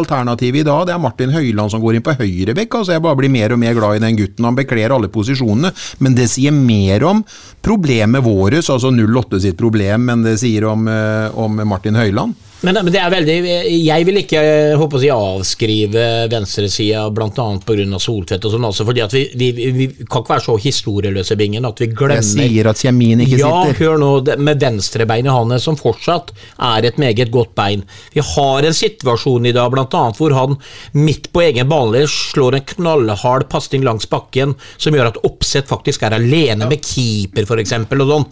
alternativet i dag. Det er Martin Høiland som går inn på høyrebekk. Altså jeg bare blir mer og mer glad i den gutten. Han bekler alle posisjonene. Men det sier mer om problemet vårt, altså 08 sitt problem, men det sier om, eh, om Martin Høiland. Men, men det er veldig Jeg vil ikke jeg håper å si, avskrive venstresida bl.a. pga. Soltvedt og sånn, altså, fordi at vi, vi, vi kan ikke være så historieløse, Bingen, at vi glemmer Jeg sier at kjemien ikke ja, sitter. hør nå, med venstrebeinet hans, som fortsatt er et meget godt bein. Vi har en situasjon i dag, annet, hvor han midt på egen bane slår en knallhard pasning langs bakken, som gjør at Oppsett faktisk er alene med keeper, f.eks. Og sånn.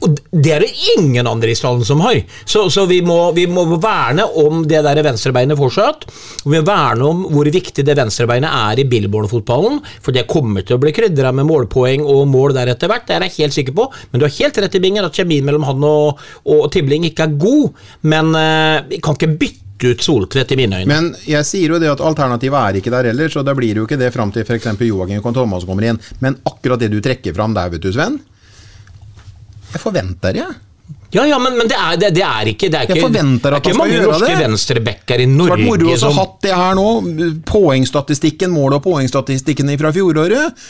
Og det er det ingen andre i stallen som har. Så, så vi, må, vi må verne om det der venstrebeinet fortsatt. Vi må verne om hvor viktig det venstrebeinet er i Billborn-fotballen, for det kommer til å bli krydra med målpoeng og mål der etter hvert, det er jeg helt sikker på. Men du har helt rett i bingen at kjemien mellom han og, og Tibling ikke er god, men eh, vi kan ikke bytte ut Soltvedt i mine øyne. Men jeg sier jo det at alternativet er ikke der heller, så da blir det jo ikke det fram til f.eks. Joakim Thomas kommer inn. Men akkurat det du trekker fram der, vet du, Sven. Jeg forventer det. Ja, ja, men, men det, er, det, det er ikke Det er Jeg ikke, forventer at det er ikke mange norske venstrebacker i Norge som moro også som hatt det her nå. Poengstatistikken, mål og poengstatistikken fra fjoråret.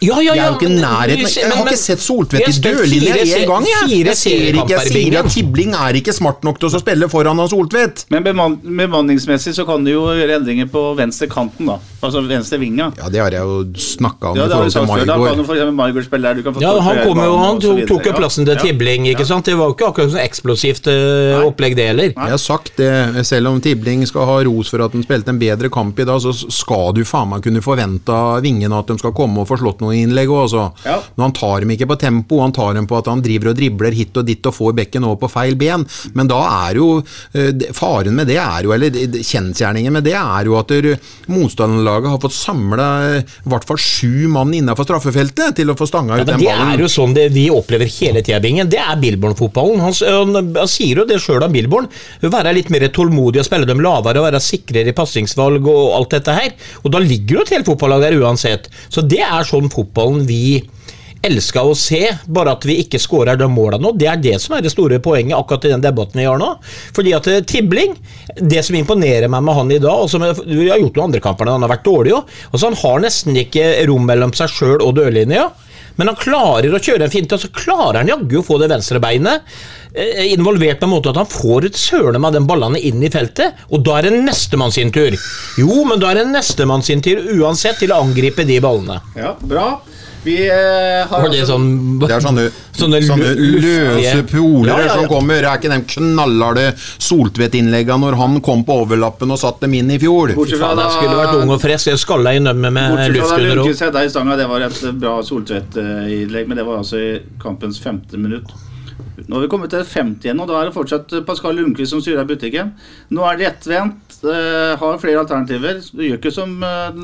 Ja, ja, Jeg ja, er jo ikke nærheten Jeg har men- ikke sett Soltvedt i Jeg dørlinja én gang, jeg. fire Jeg ser ikke, jeg sier at Tibling er ikke smart nok til å spille foran han Soltvedt. Men bemanningsmessig så kan du jo gjøre endringer på venstre kanten, da. Altså venstre vinga. Ja, det har jeg jo snakka om Ja, i det har forhold du til sagt før. Da kan du spille der. Du kan få Ja, han kom jo, han tok, tok jo plassen til Ja. Tibling, ikke sant? Det var jo ikke akkurat sånn eksplosivt uh, opplegg, det heller. Jeg har sagt det, selv om Tibling skal ha ros for at han spilte en bedre kamp i dag, så skal du faen meg kunne forvente av vingene at de skal komme og få slått noen innlegg òg, altså. Ja. Men han tar dem ikke på tempo, han tar dem på at han driver og dribler hit og dit og får bekken over på feil ben. Men da er jo eh, Faren med det er jo, eller kjensgjerningen med det er jo at der motstanderlaget har fått samla i hvert fall sju mann innafor straffefeltet til å få stanga Ja, ut men den det er jo sånn det vi opplever hele tida, Bingen. Det er Billborn-fotballen. Han, han, han sier jo det sjøl om Billborn. Være litt mer tålmodig og spille dem lavere og være sikrere i passingsvalg og alt dette her. Og da ligger jo et helt fotballag der uansett. Så det er sånn fotballen vi elska å se, bare at vi ikke skårer de måla nå. Det er det som er det store poenget akkurat i den debatten vi har nå. Fordi at eh, Tibling, det som imponerer meg med han i dag, og som vi har gjort noen andre kamper når han har vært dårlig òg, altså han har nesten ikke rom mellom seg sjøl og dørlinja. Men han klarer å kjøre en finte, og så klarer han jaggu å få det venstre beinet eh, involvert på en måte at han får et søle med den ballene inn i feltet, og da er det nestemann sin tur. Jo, men da er det nestemann sin tur uansett til å angripe de ballene. Ja, bra. Vi eh, har Var det altså- sånn Det er sånne, Sånne sånne, løse poler Ja, ja, ja. som kommer. Er ikke de knallharde Soltvedt-innleggene når han kom på overlappen og satte dem inn i fjor? Bortsett fra Faen, jeg skulle vært ung og frisk. Jeg skalla i nømmet med luft under òg. Det var et bra Soltvedt-innlegg, men det var altså i kampens femte minutt. Nå har vi kommet til 50 igjen, og da er det fortsatt Pascal Lundqvist som styrer butikken. Nå er det rettvendt, uh, har flere alternativer. Du gjør ikke som uh,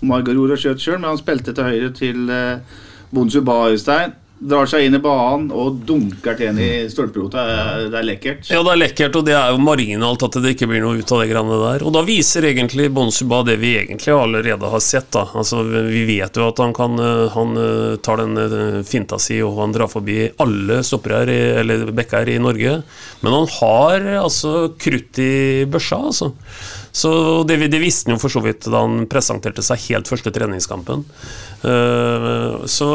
Margaror og sjøl, men han spilte til høyre til uh, Bonsu Baestein. Drar seg inn i banen og dunker til en i stolperota. Det er- er lekkert. Ja, det er lekkert, og det er jo marginalt at det ikke blir noe ut av det greiene der. Og da viser egentlig Bonsuba det vi egentlig allerede har sett, da. Altså, vi vet jo at han kan eh, Han eh, tar den eh, finta si, og han drar forbi alle stoppere her, eller bekker i Norge. Men han har altså krutt i børsa, altså. Så det, det visste han jo for så vidt da han presenterte seg helt første treningskampen. Eh, så,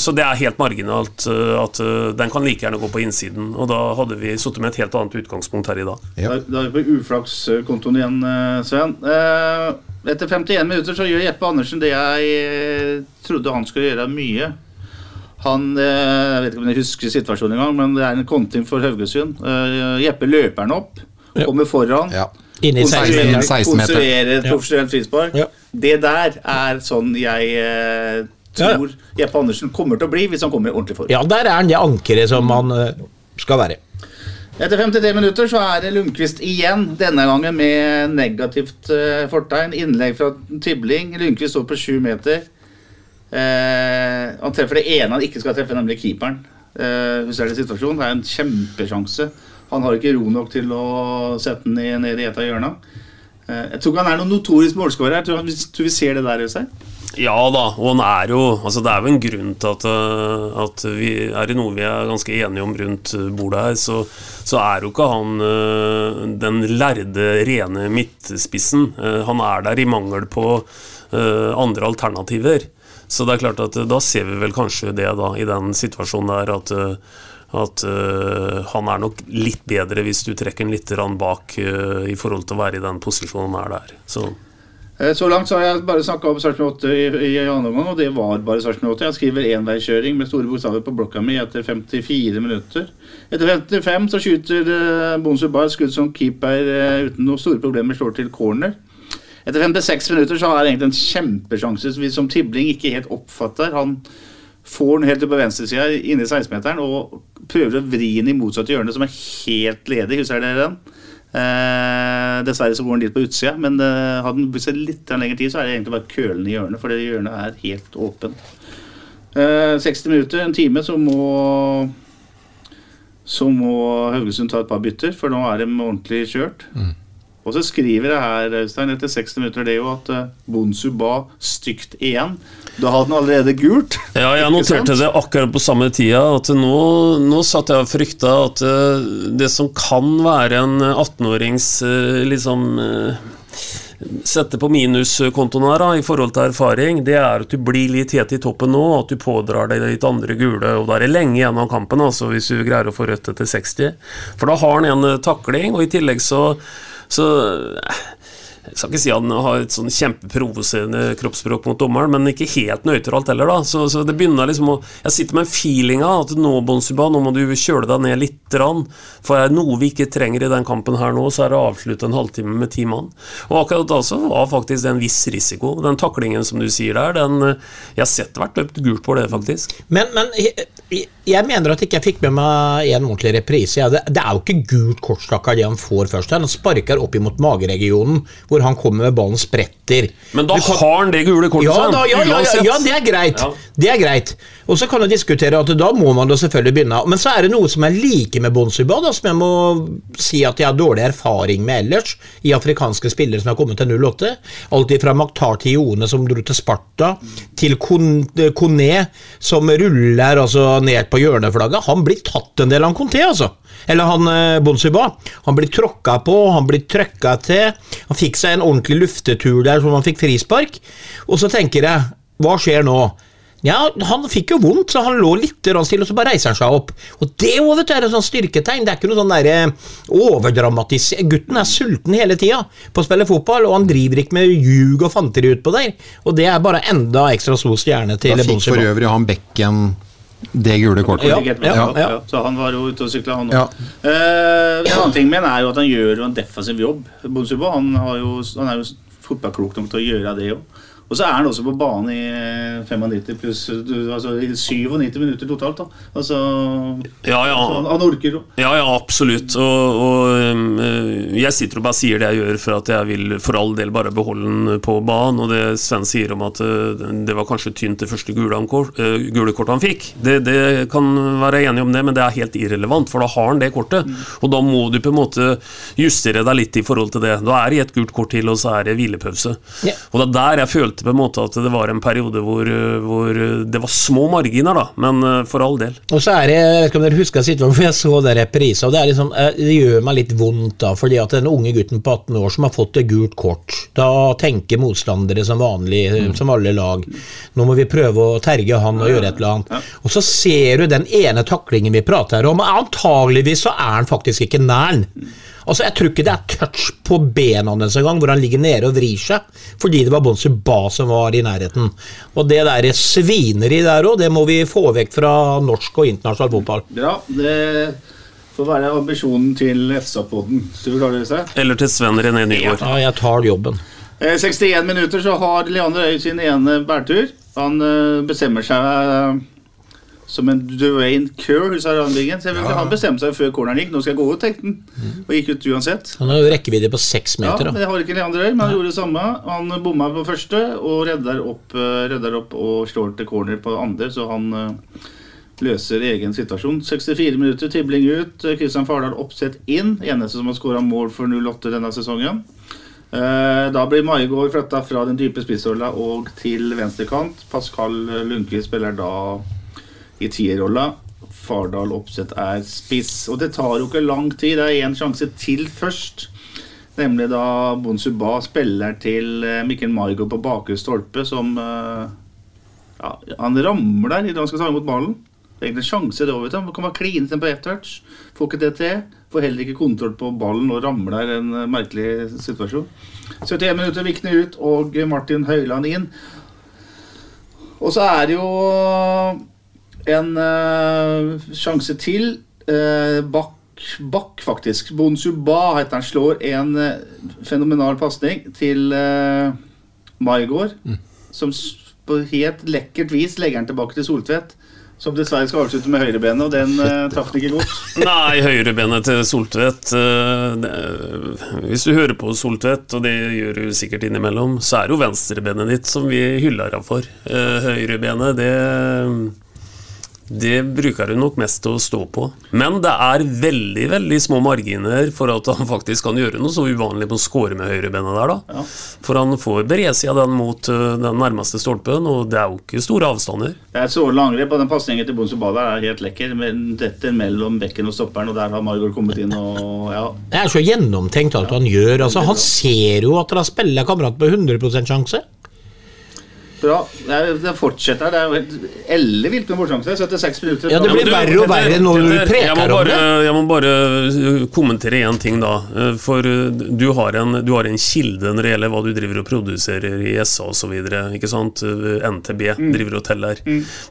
så det er helt marginalt eh, at eh, den kan like gjerne gå på innsiden. Og da hadde vi sittet med et helt annet utgangspunkt her i dag. Ja. Da, da er vi på uflakskontoen igjen, Sven. Eh, etter 51 minutter så gjør Jeppe Andersen det jeg trodde han skulle gjøre mye. Han Jeg vet ikke om jeg husker situasjonen engang, men det er en konting for Haugesund. Jeppe løper han opp, kommer foran. Ja. Inni 16 16 16 meter. Konstruerer et profesjonelt frispark. Ja. Det der er sånn jeg eh, tror Jeppe Andersen kommer til å bli hvis han kommer i ordentlig form. Ja, der er han det ankeret som han eh, skal være. Etter 53 minutter så er det Lundqvist igjen, denne gangen med negativt eh, fortegn. Innlegg fra Tibling. Lundqvist står på sju meter. Eh, han treffer det ene han ikke skal treffe, nemlig keeperen. Eh, hvis det er det situasjonen. Det er en kjempesjanse. Han har ikke ro nok til å sette den i- ned i et av hjørnene. Eh, jeg tror ikke han er noen notorisk målskårer. Jeg tror, tror vi ser det der. Øystein. Ja da, og han er jo altså Det er jo en grunn til at, eh, at vi er det noe vi er ganske enige om rundt eh, bordet her, så, så er jo ikke han den lærde, rene midtspissen. Han er der i mangel på andre alternativer. Så det er klart at eh, da ser vi vel kanskje det da i den situasjonen der at, eh, at uh, han er nok litt bedre hvis du trekker han litt bak uh, i forhold til å være i den posisjonen han er der. Så Så langt så har jeg bare snakka om Sarpsborg 8 i, i andre omgang, og det var bare Sarpsborg 8. Jeg skriver enveiskjøring med store bokstaver på blokka mi etter 54 minutter. Etter 55 så skyter uh, Bonsu skudd som keeper uten noen store problemer slår til corner. Etter 56 minutter så har egentlig en kjempesjanse som Tibling ikke helt oppfatter. Han får den helt ut på venstresida inne i 16-meteren og prøver å vri den i motsatt hjørne, som er helt ledig. Husker dere den? Eh, dessverre så går den litt på utsida, men eh, hadde den brukt seg litt lengre tid, så er det egentlig bare kølen i hjørnet, for det hjørnet er helt åpent. Eh, 60 minutter, en time, så må så må Haugesund ta et par bytter, for nå er de ordentlig kjørt. Og så skriver jeg her, Øystein, etter 60 minutter, det er jo at eh, Bonsu ba stygt igjen. Da hadde han allerede gult. Ja, jeg noterte det akkurat på samme tida. At nå, nå satt jeg og frykta at eh, det som kan være en 18-årings eh, liksom Sette på minuskontoen her da, i forhold til erfaring, det er at du blir litt het i toppen nå, at du pådrar deg litt andre gule. og Da er det lenge igjen av kampen, altså, hvis du greier å få rødt etter 60. For da har han en takling, og i tillegg så, så eh, jeg skal ikke si han har et sånn kjempeprovoserende kroppsspråk mot dommeren, men ikke helt nøytralt heller, da. Så, så det begynner liksom å Jeg sitter med en feeling av at nå, Bonsuba, nå må du kjøle deg ned litt. Rann, for er noe vi ikke trenger i den kampen her nå, så er det å avslutte en halvtime med ti mann. Og akkurat da så var faktisk det en viss risiko. Den taklingen som du sier der, den Jeg har sett vært løpt gult på det, faktisk. Men, men jeg, mener at jeg ikke fikk med meg en ordentlig reprise. Det er jo ikke gult kort, stakkar, det han får først. Han sparker opp imot mageregionen, hvor han kommer med ballen spretter. Men da kan- har han det gule kortet, ja, da, ja, ja, ja, ja, det er greit. Det er greit. Og så kan du diskutere at da må man da selvfølgelig begynne. Men så er det noe som er like med Bonsuba, da, som jeg må si at jeg har dårlig erfaring med ellers, i afrikanske spillere som har kommet til 08. Alt fra Maktar til Ione, som dro til Sparta, til Kone, som ruller altså ned på hjørneflagget. Han blir tatt en del av Conté, altså. Eller han Bonsiba. Bonsuba. Han blir tråkka på, han blir trøkka til. Han fikk seg en ordentlig luftetur der som han fikk frispark. Og så tenker jeg, hva skjer nå? Ja, Han fikk jo vondt, så han lå litt stille, og så bare reiser han seg opp. Og Det også, vet du, er et sånn styrketegn. Det er ikke noe sånn derre overdramatisk Gutten er sulten hele tida på å spille fotball, og han driver ikke med ljug og fanteri utpå der. Og det er bare enda ekstra stor stjerne til Da fikk for øvrig han Bekken det gule kortet. Ja, ja, ja. ja. Så han var jo ute og sykla, han òg. Ja. en annen ting med han er jo at han gjør jo en defensiv jobb. Bonsuba han, har jo, han er jo fotballklok nok til å gjøre det òg. Og så er han også på banen i 95 pluss altså i 97 minutter totalt. da Altså Ja, ja. han, orker jo. Ja, ja, absolutt. Og, og um, eh, jeg sitter og bare sier det jeg gjør for at jeg vil for all del bare beholde den på banen. Og det Sven sier om at eh, det var kanskje tynt det første gule, eh, gule kortet han fikk, det, det kan være enig om det, men det er helt irrelevant, for da har han det kortet. Og da må du på en måte justere deg litt i forhold til det. Da er det ett gult kort til, og så er det hvilepause. Yeah. Og det er der jeg følte på en måte at det var en periode hvor, eh, hvor eh, det var små marginer, da, men eh, for all del. Og så er det, jeg vet ikke om dere husker situasjonen, hvor jeg så det reprisa, og det er liksom, eh, det gjør meg litt vondt da, fordi at den unge gutten på 18 år som har fått et gult kort, da tenker motstandere som vanlig, mm. som alle lag, nå må vi prøve å terge han og gjøre et eller annet. Og så ser du den ene taklingen vi prater om, og antageligvis så er han faktisk ikke nær den. Altså, Jeg tror ikke det er touch på bena hans engang, hvor han ligger nede og vrir seg, fordi det var Bonsi Ba som var i nærheten. Og det der svineri der òg, det må vi få vekk fra norsk og internasjonal fotball. Ja, Det får være ambisjonen til seg? Eller til Sven René Nygaard. Ja, jeg tar jobben. Eh, 61 minutter så har Leander Øy sin ene bærtur. Han eh, bestemmer seg eh, som en Dwayne Kerr, du han, bestemte seg før corneren gikk. Nå skal jeg gå ut, tenkte han. Og gikk ut uansett. Han har jo rekkevidde på seks meter. da. det har ikke Leander men han gjorde det samme. Han bomma på første og redder opp, eh, redder opp og slår til corner på andre, så han eh, løser egen situasjon. 64 minutter, tibling ut. Kristian Fardal oppsett inn. Eneste som har skåra mål for 08 denne sesongen. Eh, Da blir Maigård flytta fra den dype spissrolla og til venstrekant. Pascal Lundqvist spiller da i tierrolla. Fardal Oppsett er spiss. Og det tar jo ikke lang tid. Det er én sjanse til først. Nemlig da Bonsuba spiller til eh, Mikkel Margot på bakre stolpe, som eh, ja, Han ramler der idet han skal ta imot ballen. Det er egentlig sjanse det òg, kan bare kline til den på ett touch. Får ikke det til. Får heller ikke kontroll på ballen og ramler en eh, merkelig situasjon. 71 minutter Vikne ut og Martin Høiland inn. Og så er det jo en uh, sjanse til. Uh, Bak, Bak, faktisk. Bonsuba heter han. Slår en uh, fenomenal pasning til uh, Maigård. Som på helt lekkert vis legger han tilbake til Soltvedt. Som dessverre skal avslutte med høyrebenet, og den uh, traff ikke godt. Nei, høyrebenet til Soltvedt uh, Hvis du hører på Soltvedt, og det gjør du sikkert innimellom, så er det jo venstrebenet ditt som vi hyller deg for. Uh, Høyrebenet, det det bruker hun nok mest til å stå på. Men det er veldig veldig små marginer for at han faktisk kan gjøre noe så uvanlig på å score med høyrebenet der. da. For han får bredsida den mot eh, den nærmeste stolpen, og det er jo ikke store avstander. Det er et strålende angrep, og den pasningen til Bonsuba der er helt lekker. Men dette mellom bekken og stopperen, og der har Margot kommet inn og ja. Det er så gjennomtenkt alt han gjør. Altså, han ser jo at han spiller kamerat på 100% sjanse. Bra. Det, er, fortsetter. Det er jo helt ellevilt med bortsjanser. 76 minutter. Ja, det blir verre og verre når du preker om det. Jeg må bare uh, kommentere én ting, da. Uh, For uh, du har, en, du har en kilde når det gjelder hva du driver og produserer i SA osv. NTB sant? NTB driver og teller.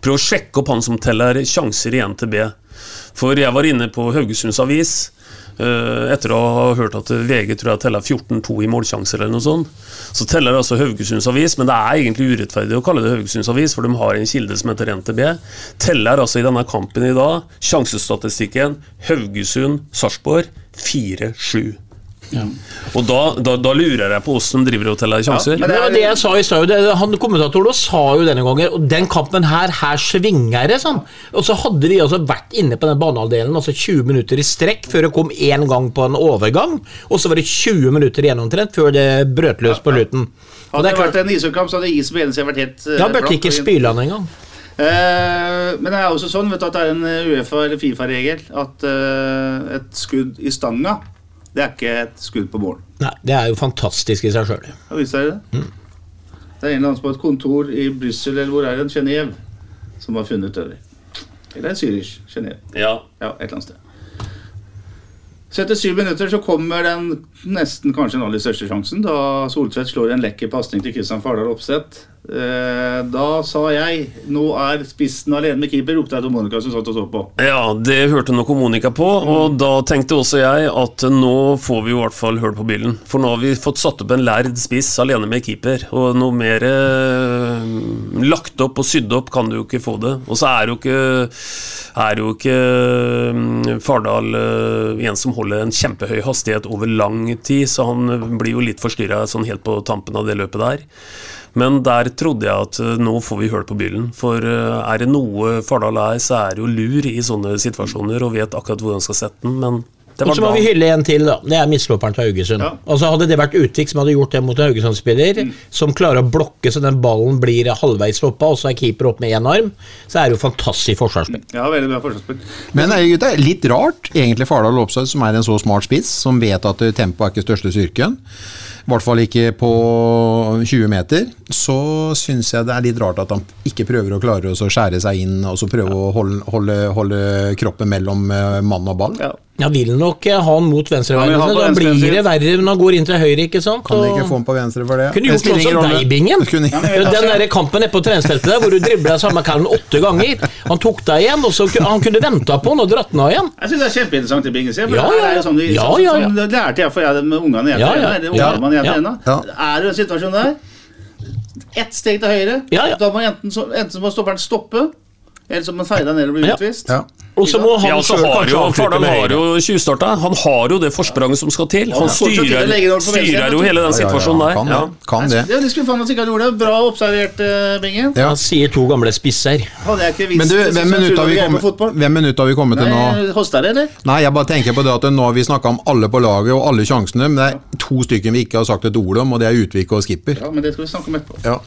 Prøv å sjekke opp han som teller sjanser i NTB. For jeg var inne på Haugesunds Avis. Uh, Etter å ha hørt at VG tror jeg teller 14-2 i målsjanser, eller noe sånt, så teller altså Haugesunds Avis, men det er egentlig urettferdig å kalle det Haugesunds Avis, for de har en kilde som heter NTB. Teller altså i denne kampen i dag sjansestatistikken Haugesund-Sarpsborg 4-7. Og da, da, da lurer jeg på hvordan driver og teller sjanser. Men det var det jeg sa i stad. Han Kommentatoren sa jo denne gangen Og den kampen her, her svinger det, sånn. Og så hadde de altså vært inne på den banehalvdelen altså 20 minutter i strekk før det kom én gang på en overgang. Og så var det 20 minutter igjen omtrent før det brøt løs på luten Hadde det det vært en ishockeykamp, så hadde isen på ene siden vært helt Da ja, burde ikke spyle han engang. Uh, men det er også sånn vet du, at det er en eh, Uefa- eller Fifa-regel at uh, et skudd i stanga, det er ikke et skudd på mål. Nei, det er jo fantastisk i seg sjøl. Ja, visst er det det? Det er en eller annen på et kontor i Brussel, eller hvor er det? Genéve, som har funnet det. Eller Zürich. Genéve. Ja. Ja, et eller annet sted. Så etter syv minutter så kommer den nesten kanskje den aller største sjansen, da Soltvedt slår en lekker pasning til Kristian Fardal Opseth. Eh, da sa jeg 'nå er spissen alene med keeper', ropte jeg til Monica som satt og så på. Ja, det hørte nok Monica på, og da tenkte også jeg at nå får vi i hvert fall hørt på bilen. For nå har vi fått satt opp en lærd spiss alene med keeper, og noe mer eh, lagt opp og sydd opp kan du jo ikke få det. Og så er jo ikke, er jo ikke mm, Fardal eh, en som holder en kjempehøy hastighet over lang tid, så han blir jo litt forstyrra sånn helt på tampen av det løpet der. Men der trodde jeg at eh, nå får vi høl på byllen. For eh, er det noe Fardal er, så er det jo lur i sånne situasjoner og vet akkurat hvor han skal sette den. Men Og var så må vi hylle en til, da. Det er midtstopperen til Haugesund. Ja. Altså Hadde det vært Utvik som hadde gjort det mot en Haugesund-spiller, som klarer å blokke så den ballen blir halvveis stoppa, og så er keeper opp med én arm, så er det jo fantastisk forsvarsspill. Ja, veldig bra forsvarsspill. Men det gutta, litt rart, egentlig Fardal Opseth, som er en så smart spiss, som vet at tempoet tempo er ikke største styrken, i hvert fall ikke på 20 meter, så syns jeg det er litt rart at han ikke prøver å klare å skjære seg inn og så prøve å holde, holde, holde kroppen mellom eh, mann og ball. Ja. Ja, vil nok eh, ha han mot Ja, venstreveien. på da venstre blir det verre når han går inn til høyre, ikke sant? Kan og... ikke få han på venstre for det? Kunne gjort sånn som Deibingen. Ja, Den der kampen nede på treningsteltet der, hvor du dribla samme kallen åtte ganger. Han tok deg igjen, og så han kunne venta på han og dratt den av igjen. Jeg synes det er kjempeinteressant i Bingen. For Ja, det ja, er jo sånn, ja, sånn, ja, ja. sånn det lærte jeg for jeg med ungene i Ja, ja. Ja, i ja. Ja. Er det en situasjon der? Ett steg til høyre. Ja, ja. Da må enten, så, enten må stopperen stoppe, eller så må han feie deg ned og bli utvist. Ja. Og så må han Ja, selv har jo, Fardal har jo tjuvstarta. Han har jo det forspranget som skal til. Han styrer, styrer jo hele den Ja, ja, ja, situasjonen der. Kan Ja. det. Kan det. Det er litt skuffende at ikke han gjorde det. Bra observert, eh, Bingen. Ja. Han sier to gamle spisser. Hadde jeg ikke visst Men du, hvem minutt har vi kommet, hvem minutt har vi kommet til nå? Hoster det, eller? Nei, jeg bare tenker på det at nå har vi snakka om alle på laget og alle sjansene, men det er to stykker vi ikke har sagt et ord om, og det er Utvik og Skipper. Ja, men det skal vi snakke om etterpå. Ja.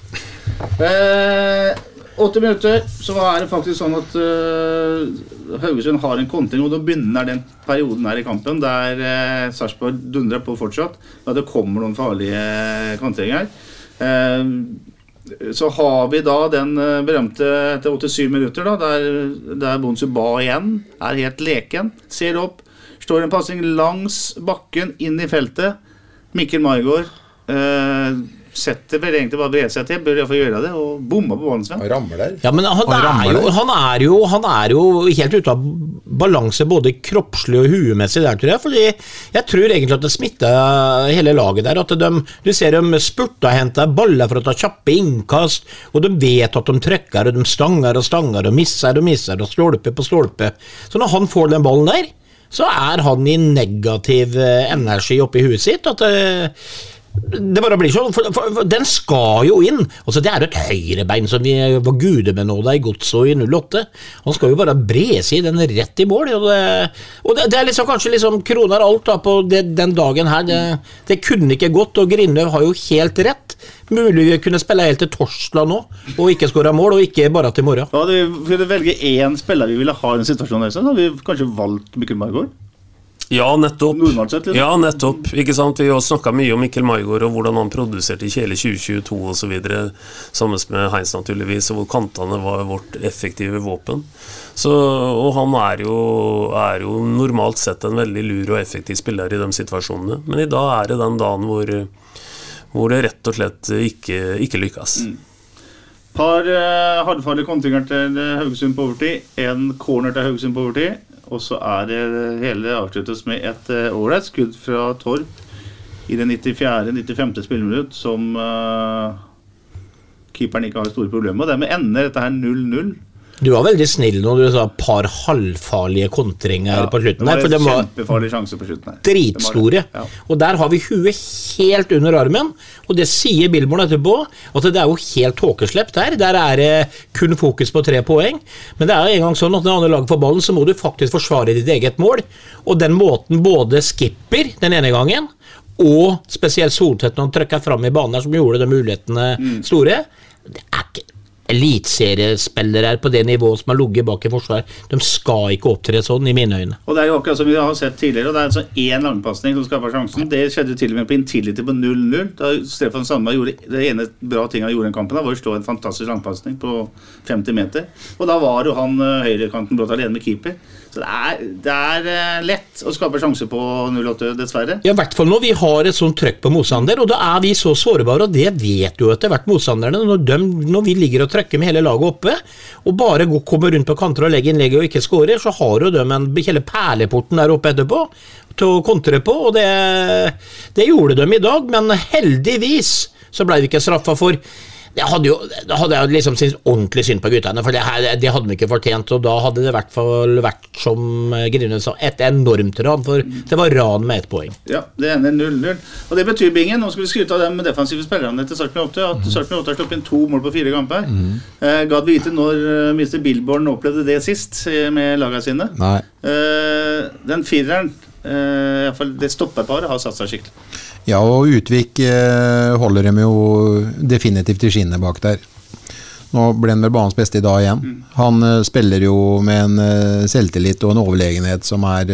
Eh, 80 minutter, så er det faktisk sånn at uh, Haugesund har en kontring, og da begynner den perioden her i kampen der uh, Sarpsborg dundrer på fortsatt. Da det kommer noen farlige kontringer. Uh, så har vi da den berømte etter 87 minutter, da, der, der Bonsu ba igjen. Er helt leken. Ser opp. Står en pasning langs bakken, inn i feltet. Mikkel Margaard eh, setter vel egentlig bare brede seg til, bør iallfall gjøre det, og bomma på ballen, Sven. Han rammer der. Ja, men han, Han er jo, han, er jo, han er jo helt ute av balanse både kroppslig og huemessig der, tror jeg. Fordi jeg tror egentlig at det smitter hele laget der. At de, du ser dem spurta og henter baller for å ta kjappe innkast, og de vet at de trykker, og de stanger og stanger og misser og misser og stolpe på stolpe. Så når han får den ballen der, så er han i negativ eh, energi oppi huet sitt. at eh, det bare blir sånn, for, for, for den skal jo inn. Altså Det er et høyrebein som vi var gudebenåda i godset i 08. Han skal jo bare brese i den rett i mål. Og det, og det, det er liksom kanskje liksom kroner alt da på det, den dagen her. Det, det kunne ikke gått, og Grindhaug har jo helt rett. Mulig vi kunne spille helt til torsdag nå, og ikke skåra mål, og ikke bare til morgen. Ja, hadde vi velge én spiller vi ville ha i den situasjonen, så hadde vi kanskje valgt Mikkel Margaard. Ja, nettopp. Sett, liksom. Ja, nettopp. Ikke sant? Vi har snakka mye om Mikkel Maigård og hvordan han produserte i Kjele 2022 osv. Sammen med Heinz, naturligvis, og hvor kantene var vårt effektive våpen. Så, og han er jo, er jo normalt sett en veldig lur og effektiv spiller i de situasjonene. Men i dag er det den dagen hvor, hvor det rett og slett ikke, ikke lykkes. Par uh, hardfarlige kontringer til eh, Haugesund på overtid. En corner til Haugesund på overtid. Og så er det hele avsluttes med et eh, ålreit skudd fra Torp i det 94.-95. spilleminutt som uh, keeperen ikke har store problemer med. Og dermed ender dette her 0-0. Du var veldig snill når du sa par halvfarlige kontringer på slutten det var en var kjempefarlig sjanse på slutten her. dritstore. Det, Og der har vi huet helt under armen, og det sier Billborn etterpå. At det er jo helt tåkeslepp der. Der er det kun fokus på tre poeng. Men det er en gang sånn at når andre lag får ballen, så må du faktisk forsvare ditt eget mål. Og den måten både skipper den ene gangen, og spesielt Soltvedt når han trykka fram i banen her, som gjorde de mulighetene store Det er ikke eliteseriespillere på det nivået som har ligget bak i forsvar. De skal ikke opptre sånn, i mine øyne. Og det er jo akkurat som vi har sett tidligere, og det er altså én langpasning som skaper sjansen. Det skjedde til og med på Intility på 0-0. Da Stefan Sandberg gjorde det ene bra tinget han gjorde i den kampen, var å slå en fantastisk langpasning på 50 meter. Og da var jo han eh, høyrekanten brått alene med keeper. Så det er, det er eh, lett å skape sjanse på 0-8, dessverre. Ja, i hvert fall når vi har et sånt trøkk på motstander, og da er vi så sårbare, og det vet jo etter hvert motstanderne. Når, de, når vi ligger og trøkker med hele laget oppe, og bare går, kommer rundt på kanter og legger innlegget og ikke skårer, så har jo de en, hele perleporten der oppe etterpå til å kontre på, og det, det gjorde de i dag, men heldigvis så ble vi ikke straffa for det hadde, jo, da hadde jeg liksom syntes ordentlig synd på guttene, for det, her, det hadde de ikke fortjent. Og da hadde det i hvert fall vært, som Grine sa, et enormt ran, for det var ran med ett poeng. Ja, det ender 0-0. Og det betyr, Bingen, nå skal vi skryte av de defensive spillerne til Sarpsborg 8, at Sarpsborg 8 har sluppet inn to mål på fire kamper. Eh, Gadd vite når eh, Mr. Billborn opplevde det sist eh, med lagene sine. Nei. Eh, den fireren, eh, i hvert fall det stopperparet, har satt seg skikkelig. Ja, og Utvik eh, holder dem jo definitivt i skinnet bak der. Nå ble han vel banens beste i dag igjen. Han eh, spiller jo med en eh, selvtillit og en overlegenhet som er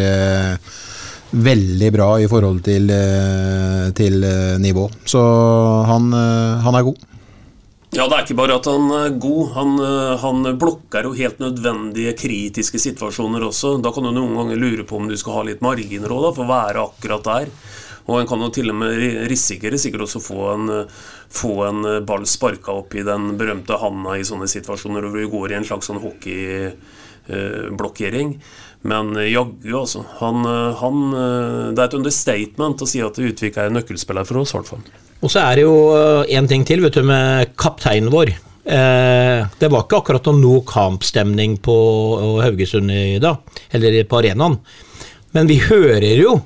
veldig bra i forhold til, til nivå. Så han, han er god. Ja, det er ikke bare at han er god, han, han blokker jo helt nødvendige kritiske situasjoner også. Da kan du noen ganger lure på om du skal ha litt marginer òg, for å være akkurat der. Og en kan jo til og med risikere sikkert også få en, eh, få en eh, ball sparka opp i den berømte handa i sånne situasjoner hvor du går i en slags sånn hockeyblokkering. Men eh, jaggu, altså. Han, eh, han, eh, det er et understatement å si at Utvik er en nøkkelspiller for oss, i hvert fall. Og så er det jo én ting til, vet du, med kapteinen vår. Eh, det var ikke akkurat noe no kampstemning på Haugesund i dag, eller på arenaen. Men vi hører jo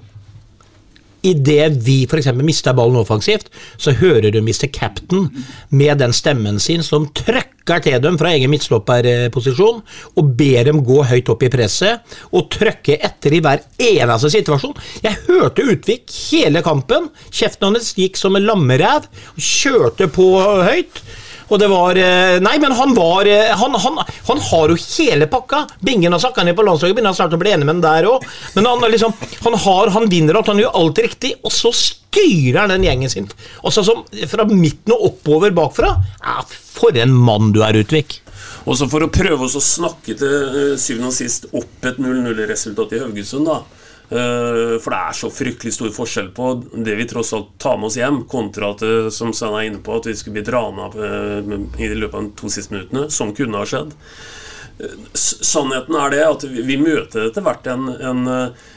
Idet vi f.eks. mister ballen offensivt, så hører du Mr. Captain med den stemmen sin som trøkker til dem fra egen midtstopperposisjon og ber dem gå høyt opp i presset og trøkke etter i hver eneste situasjon. Jeg hørte Utvik hele kampen. Kjeften hans gikk som en lammeræv kjørte på høyt. Og det var eh, Nei, men han var eh, Han, han, han har jo hele pakka. Bingen har sakka ned på landslaget, begynner snart å bli enig med den der òg. Men han, liksom, han har Han vinner alt, han gjør alt riktig, og så styrer han den gjengen sin. Altså som fra midten og oppover bakfra. Ja, for en mann du er, Utvik. Og så For å prøve å snakke til eh, syvende og sist opp et 0-0-resultat i Haugesund, da. Eh, For det er så fryktelig stor forskjell på det vi tross alt tar med oss hjem, kontra at, eh, som Svein er inne på, at vi skulle blitt rana eh, i løpet av de to siste minuttene, som kunne ha skjedd. Sannheten er det at vi, møter etter hvert en, en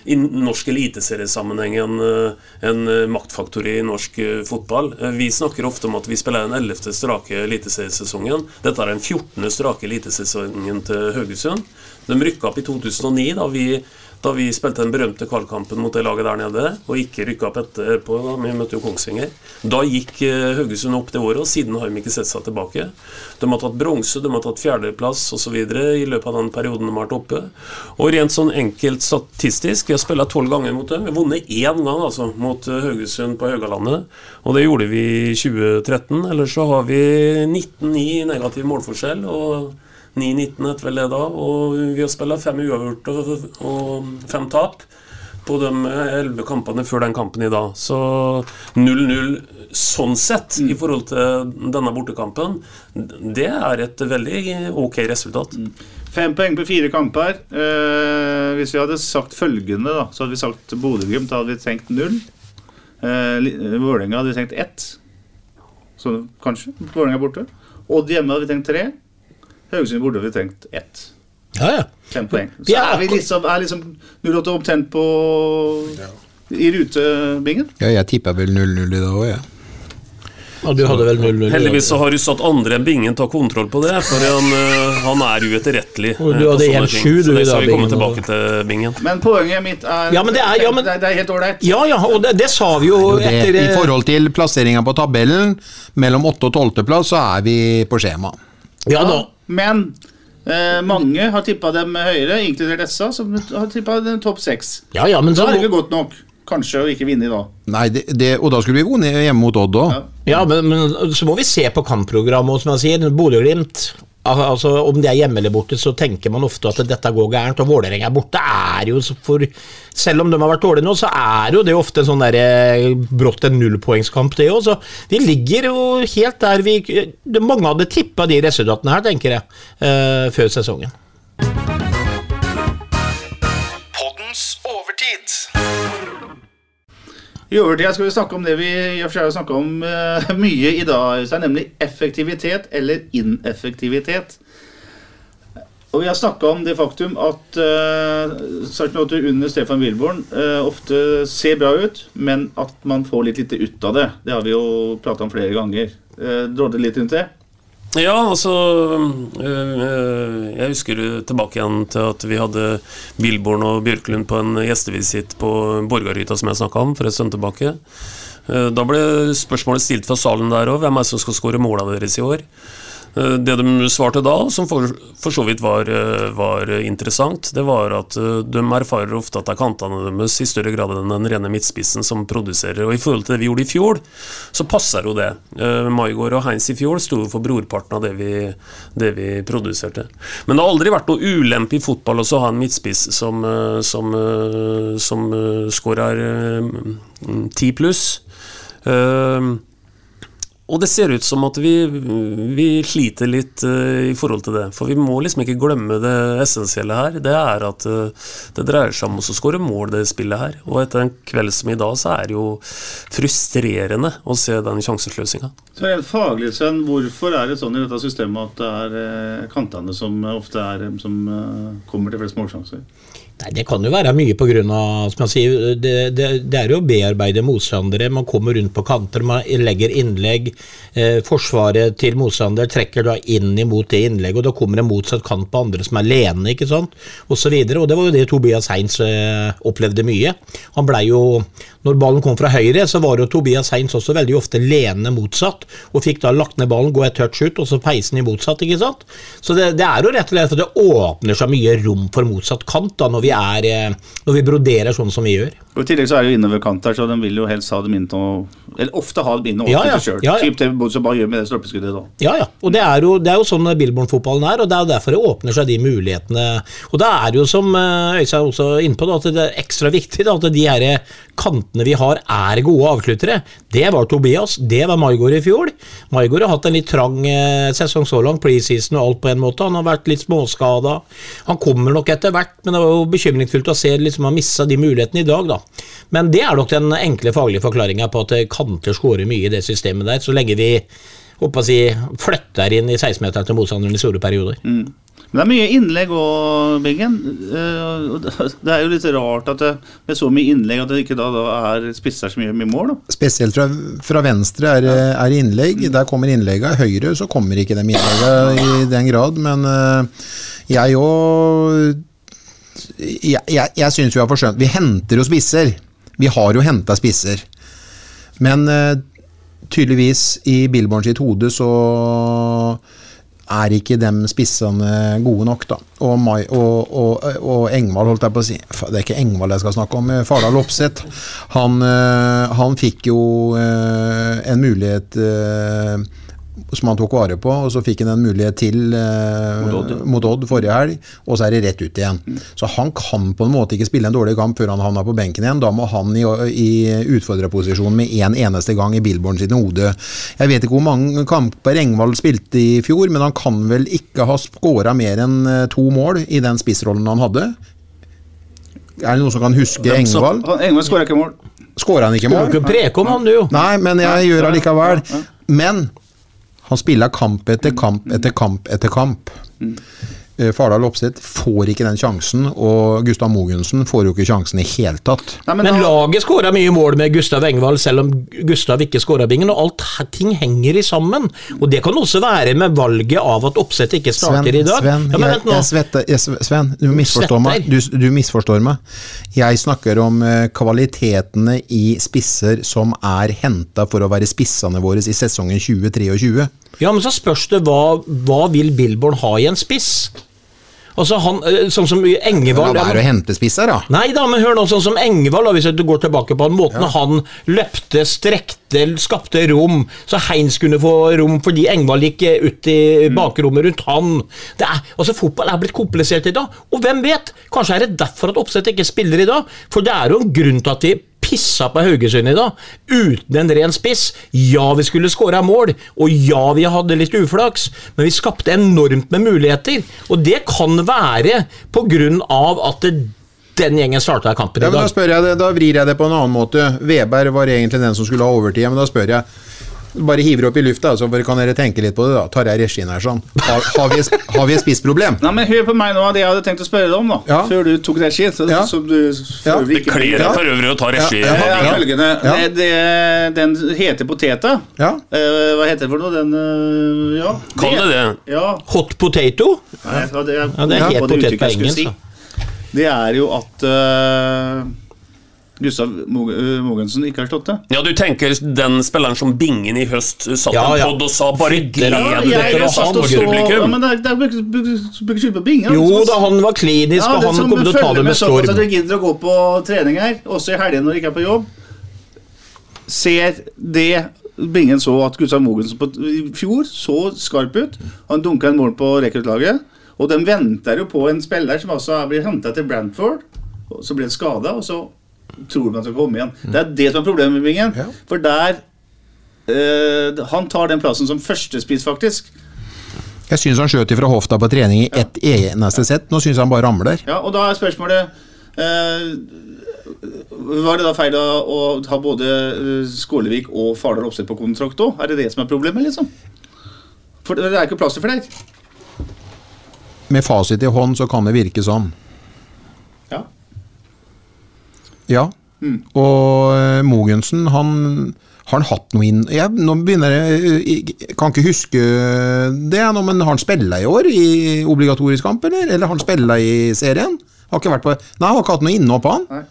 i norsk eliteseriesammenheng en, en maktfaktor i norsk fotball. Vi snakker ofte om at vi spiller den 11. strake eliteseriesesongen. Dette er den 14. strake elitesesongen til Haugesund. De rykka opp i 2009, da vi, da vi spilte den berømte kvalkampen mot det laget der nede, og ikke rykka opp etterpå. da Vi møtte jo Kongsvinger. Da gikk eh, Haugesund opp det året, og siden har de ikke sett seg tilbake. De har tatt bronse, de har tatt fjerdeplass osv. i løpet av den perioden de har vært oppe. Og rent sånn enkelt statistisk, vi har spilt tolv ganger mot dem. Vi har vunnet én gang altså, mot eh, Haugesund på Haugalandet, og det gjorde vi i 2013. Ellers så har vi 19-9 negativ målforskjell. og 9-19 etter vel det da, og vi har spilt fem uavgjort og, og fem tap på de elleve kampene før den kampen i dag. Så 0-0 sånn sett i forhold til denne bortekampen, det er et veldig ok resultat. Fem poeng på fire kamper. Eh, hvis vi hadde sagt følgende, da, så hadde vi sagt Bodø-Glimt, hadde vi tenkt null. Eh, Vålerenga hadde vi tenkt ett. Så kanskje. Vålerenga borte. Odd hjemme hadde vi tenkt tre. Haugesund burde vi tenkt ett. Ja, ja. Fem poeng. Så Vi er vi liksom, er liksom 08 omtrent på i rutebingen. Ja, jeg tippa vel 0-0 i dag òg, jeg. Ja, du hadde vel 0-0. Heldigvis så har du satt andre enn Bingen ta kontroll på det, for han, eh, han er uetterrettelig. Og du eh, hadde 1-7 ting. Så du det i skal dag, vi komme tilbake til, Bingen. Men poenget mitt er Ja, men det er- ja, men- det, er, er helt ålreit. Ja, ja, og det, det sa vi jo det, etter I eh, forhold til plasseringa på tabellen, mellom 8. og 12. plass, så er vi på skjema. Ja da. Men eh, mange har tippa dem høyere, inkludert SA, som har tippa topp seks. Ja, ja, men Så så er det ikke godt nok. Kanskje å ikke vinne i dag. Nei, det, det, og da skulle vi vunnet hjemme mot Odd òg. Ja, men, men så må vi se på kampprogrammet, og som jeg sier, Bodø-Glimt altså, Om de er hjemme eller borte, så tenker man ofte at dette går gærent. Og Vålerenga er borte er jo for Selv om de har vært dårlige nå, så er jo det ofte en sånn der, eh, brått en nullpoengskamp, det òg. Vi ligger jo helt der vi Mange hadde tippa de resultatene her, tenker jeg, eh, før sesongen. I overtida skal vi snakke om det vi har snakka om uh, mye i dag, Øystein, nemlig effektivitet eller ineffektivitet. Og vi har snakka om det faktum at uh, startnoter under Stefan Wilborn uh, ofte ser bra ut, men at man får litt lite ut av det. Det har vi jo prata om flere ganger. Uh, Drodde litt rundt det? Ja, altså øh, øh, Jeg husker tilbake igjen til at vi hadde Billborn og Bjørklund på en gjestevisitt på Borgarhytta, som jeg snakka om for en stund tilbake. Eh, Da ble spørsmålet stilt fra salen der òg. Hvem er det som skal skåre måla deres i år? Eh, Det de svarte da, som for, for så vidt var, eh, var interessant, det var at eh, de erfarer ofte at det er kantene deres i større grad enn den rene midtspissen som produserer. Og i forhold til det vi gjorde i fjor, så passer jo det. Maigård og Heinz i fjor sto for brorparten av det vi, det vi produserte. Men det har aldri vært noe ulempe i fotball også å ha en midtspiss som, som, som skårer ti pluss. Og det ser ut som at vi, vi sliter litt uh, i forhold til det. For vi må liksom ikke glemme det essensielle her. Det er at uh, det dreier seg om å skåre mål, det spillet her. Og etter en kveld som i dag, så er det jo frustrerende å se den sjansesløsinga. Så rent faglig, Sven, hvorfor er det sånn i dette systemet at det er eh, kantene som ofte er som kommer til flest målsjanser? Nei, Det kan jo være mye jeg sier, det, det, det er jo å bearbeide motstandere. Man kommer rundt på kanter, man legger innlegg. Eh, forsvaret til motstander trekker da inn imot det innlegget, og da kommer en motsatt kant på andre som er lene, ikke sant, og så. Og det var jo det Tobias Heins eh, opplevde mye. Han blei jo Når ballen kom fra høyre, så var jo Tobias Heins også veldig ofte lene motsatt, og fikk da lagt ned ballen, gå et touch ut, og så peise den i motsatt, ikke sant. Så det, det er jo rett og slett at det åpner seg mye rom for motsatt kant da, når vi er eh, Når vi broderer sånn som vi gjør. Og I tillegg så er det jo innover kant her, så de vil jo helst ha dem inn til Eller ofte ha dem inn og Ja, åpne ja, til ja, ja. Typ det så bare gjør med det stolpeskuddet da. Ja, ja. Og det er jo, det er jo sånn Billborn-fotballen er, og det er jo derfor det åpner seg de mulighetene. Og da er det jo, som eh, Øystein også er inne på, da, at det er ekstra viktig da, at de her kantene vi har, er gode avsluttere. Det var Tobias, det var Maigård i fjor. Maigård har hatt en litt trang eh, sesong så langt, preseason og alt på en måte. Han har vært litt småskada. Han kommer nok etter hvert, men det var jo bekymringsfullt å se liksom, har missa de mulighetene i dag, da. Men det er nok den enkle faglige forklaringa på at kanter skårer mye i det systemet der, så lenge vi håper å si, flytter inn i 16-meteren til motstanderen i store perioder. Men det er mye innlegg òg, Bingen. Eh, det- er jo litt rart at det, med så mye innlegg at det ikke da, da er spisser så mye, mye mål. da. Spesielt fra, fra venstre er, det innlegg. Der kommer innleggene. Høyre så kommer ikke de innleggene i den grad. Men eh, jeg òg Jeg, jeg, jeg syns vi har forsømt Vi henter jo spisser. Vi har jo henta spisser. Men uh, tydeligvis i Billborn sitt hode så er ikke de spissene gode nok, da. Og, Mai, og, og, og Engvald, holdt jeg på å si Det er ikke Engvald jeg skal snakke om, eh, Fardal Opseth. Han, eh, han fikk jo en mulighet som han tok vare på, og så fikk han en mulighet til eh, Mot Odd, mot Odd forrige helg, og så er det rett ut igjen. Så han kan på en måte ikke spille en dårlig kamp før han havner på benken igjen. Da må han i, i utfordrerposisjon med én en eneste gang i Billborn sitt hode. Jeg vet ikke hvor mange kamper Engvald spilte i fjor, men han kan vel ikke ha skåra mer enn eh, to mål i den spissrollen han hadde. Er det noen som kan huske Engvald? Engvald skåra ikke mål. Skåra han ikke Du mål? ikke preke om han, du. jo. Nei, men jeg gjør allikevel. Men han spiller kamp etter kamp etter kamp etter kamp. Eh, Fardal Opseth får ikke den sjansen, og Gustav Mogensen får jo ikke sjansen i hele tatt. Nei, Men da- laget skåra mye mål med Gustav Engvald, selv om Gustav ikke skåra bingen. Og alt ting henger i sammen. Og det kan også være med valget av at Oppsett ikke Sven, starter i dag. Sven, ja, men jeg, jeg svetter, jeg, Sven du, misforstår meg. Du, du misforstår meg. Jeg snakker om eh, kvalitetene i spisser som er henta for å være spissene våre i sesongen 2023. Ja, men så spørs det hva, hva vil Billborn ha i en spiss? Altså han, eh, Sånn som La Engevald være å hente spisser, da. Nei da, men hør nå, sånn som Engevald, hvis du går tilbake på den måten han løpte, strekte, skapte rom, så Heinz kunne få rom fordi Engevald gikk eh, ut i bakrommet rundt han. Det er, altså Fotball er blitt komplisert i dag, og hvem vet? Kanskje er det derfor at Oppsett ikke spiller i dag? For det er jo en grunn til at vi pissa på Haugesund i dag, uten en ren spiss. Ja, vi skulle skåra mål, og ja, vi hadde litt uflaks, men vi skapte enormt med muligheter. Og det kan være av at det, den gjengen starta kampen Ja, i men da, dag. spør jeg det, da vrir jeg det på en annen måte. Weber var egentlig den som skulle ha overtid, men da spør jeg bare hiver opp i lufta, så kan dere tenke litt på det. da Tar jeg regien her sånn. Har, har, vi, har vi et spissproblem? Nei, men Hør på meg nå, det jeg hadde tenkt å spørre deg om, da. Ja. Før du tok regien. Så, Ja. så du, Ja. Det kler deg for øvrig å ta regi. Ja, Ja, ja. følgende. Ja. Det, det, den heter poteta. Ja. Uh, hva heter det for noe? Den uh, Ja. Kall det det. Ja. Hot potato? Nei, det, er, Ja, det er det potet på jeg skulle engelsk. si. Det er jo at eh, Gustav eh, Mogensen ikke har slått det. Ja, du tenker den spilleren som Bingen i høst satt Ja, en pod og sa bare gled Ja, dere dere satt og så- Ja, men det er, det er bruker bruker skyld på Bingen. Jo da, han var klinisk, og han kommer til å ta det med At storm. du gidder å gå på trening her, også i helgene når du ikke er på jobb. Ser det Bingen så at Gustav Mogensen på, i fjor så skarp ut. Han dunka en mål på rekruttlaget. Og de venter jo på en spiller som altså blir henta til Brantford. Og så blir han skada, og så tror han skal komme igjen. Det er det som er problemet med Bingen. Ja. For der eh, Han tar den plassen som førstespiss, faktisk. Jeg syns han skjøt fra hofta på trening i ett eneste sett. Nå syns han bare ramler. Ja, og da er spørsmålet eh, Var det da feil å, å ha både eh, Skålevik og Fardal Opseth på kontrakt òg? Er det det som er problemet, liksom? For det er ikke plass til flere. Med fasit i hånd så kan det virke sånn. Ja. Ja. Og eh, Mogensen, han har han hatt noe inn jeg, Nå begynner jeg Jeg kan ikke huske det, nå, men har han spilla i år i obligatorisk kamp, eller? Eller har han spilla i serien? Har ikke vært på Nei, har ikke hatt noe innhopp, han. Nei.